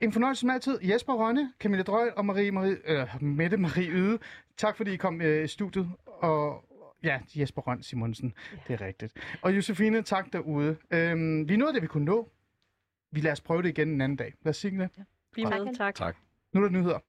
En fornøjelse som altid. Jesper Rønne, Camilla Drøg og Marie, Marie, øh, Mette Marie Yde. Tak fordi I kom øh, i studiet. Og ja, Jesper Røn Simonsen. Det er rigtigt. Og Josefine, tak derude. Øhm, vi nåede det, vi kunne nå. Vi lader os prøve det igen en anden dag. Lad os sige det. Vi er med. Tak. Tak. Nu er der nyheder.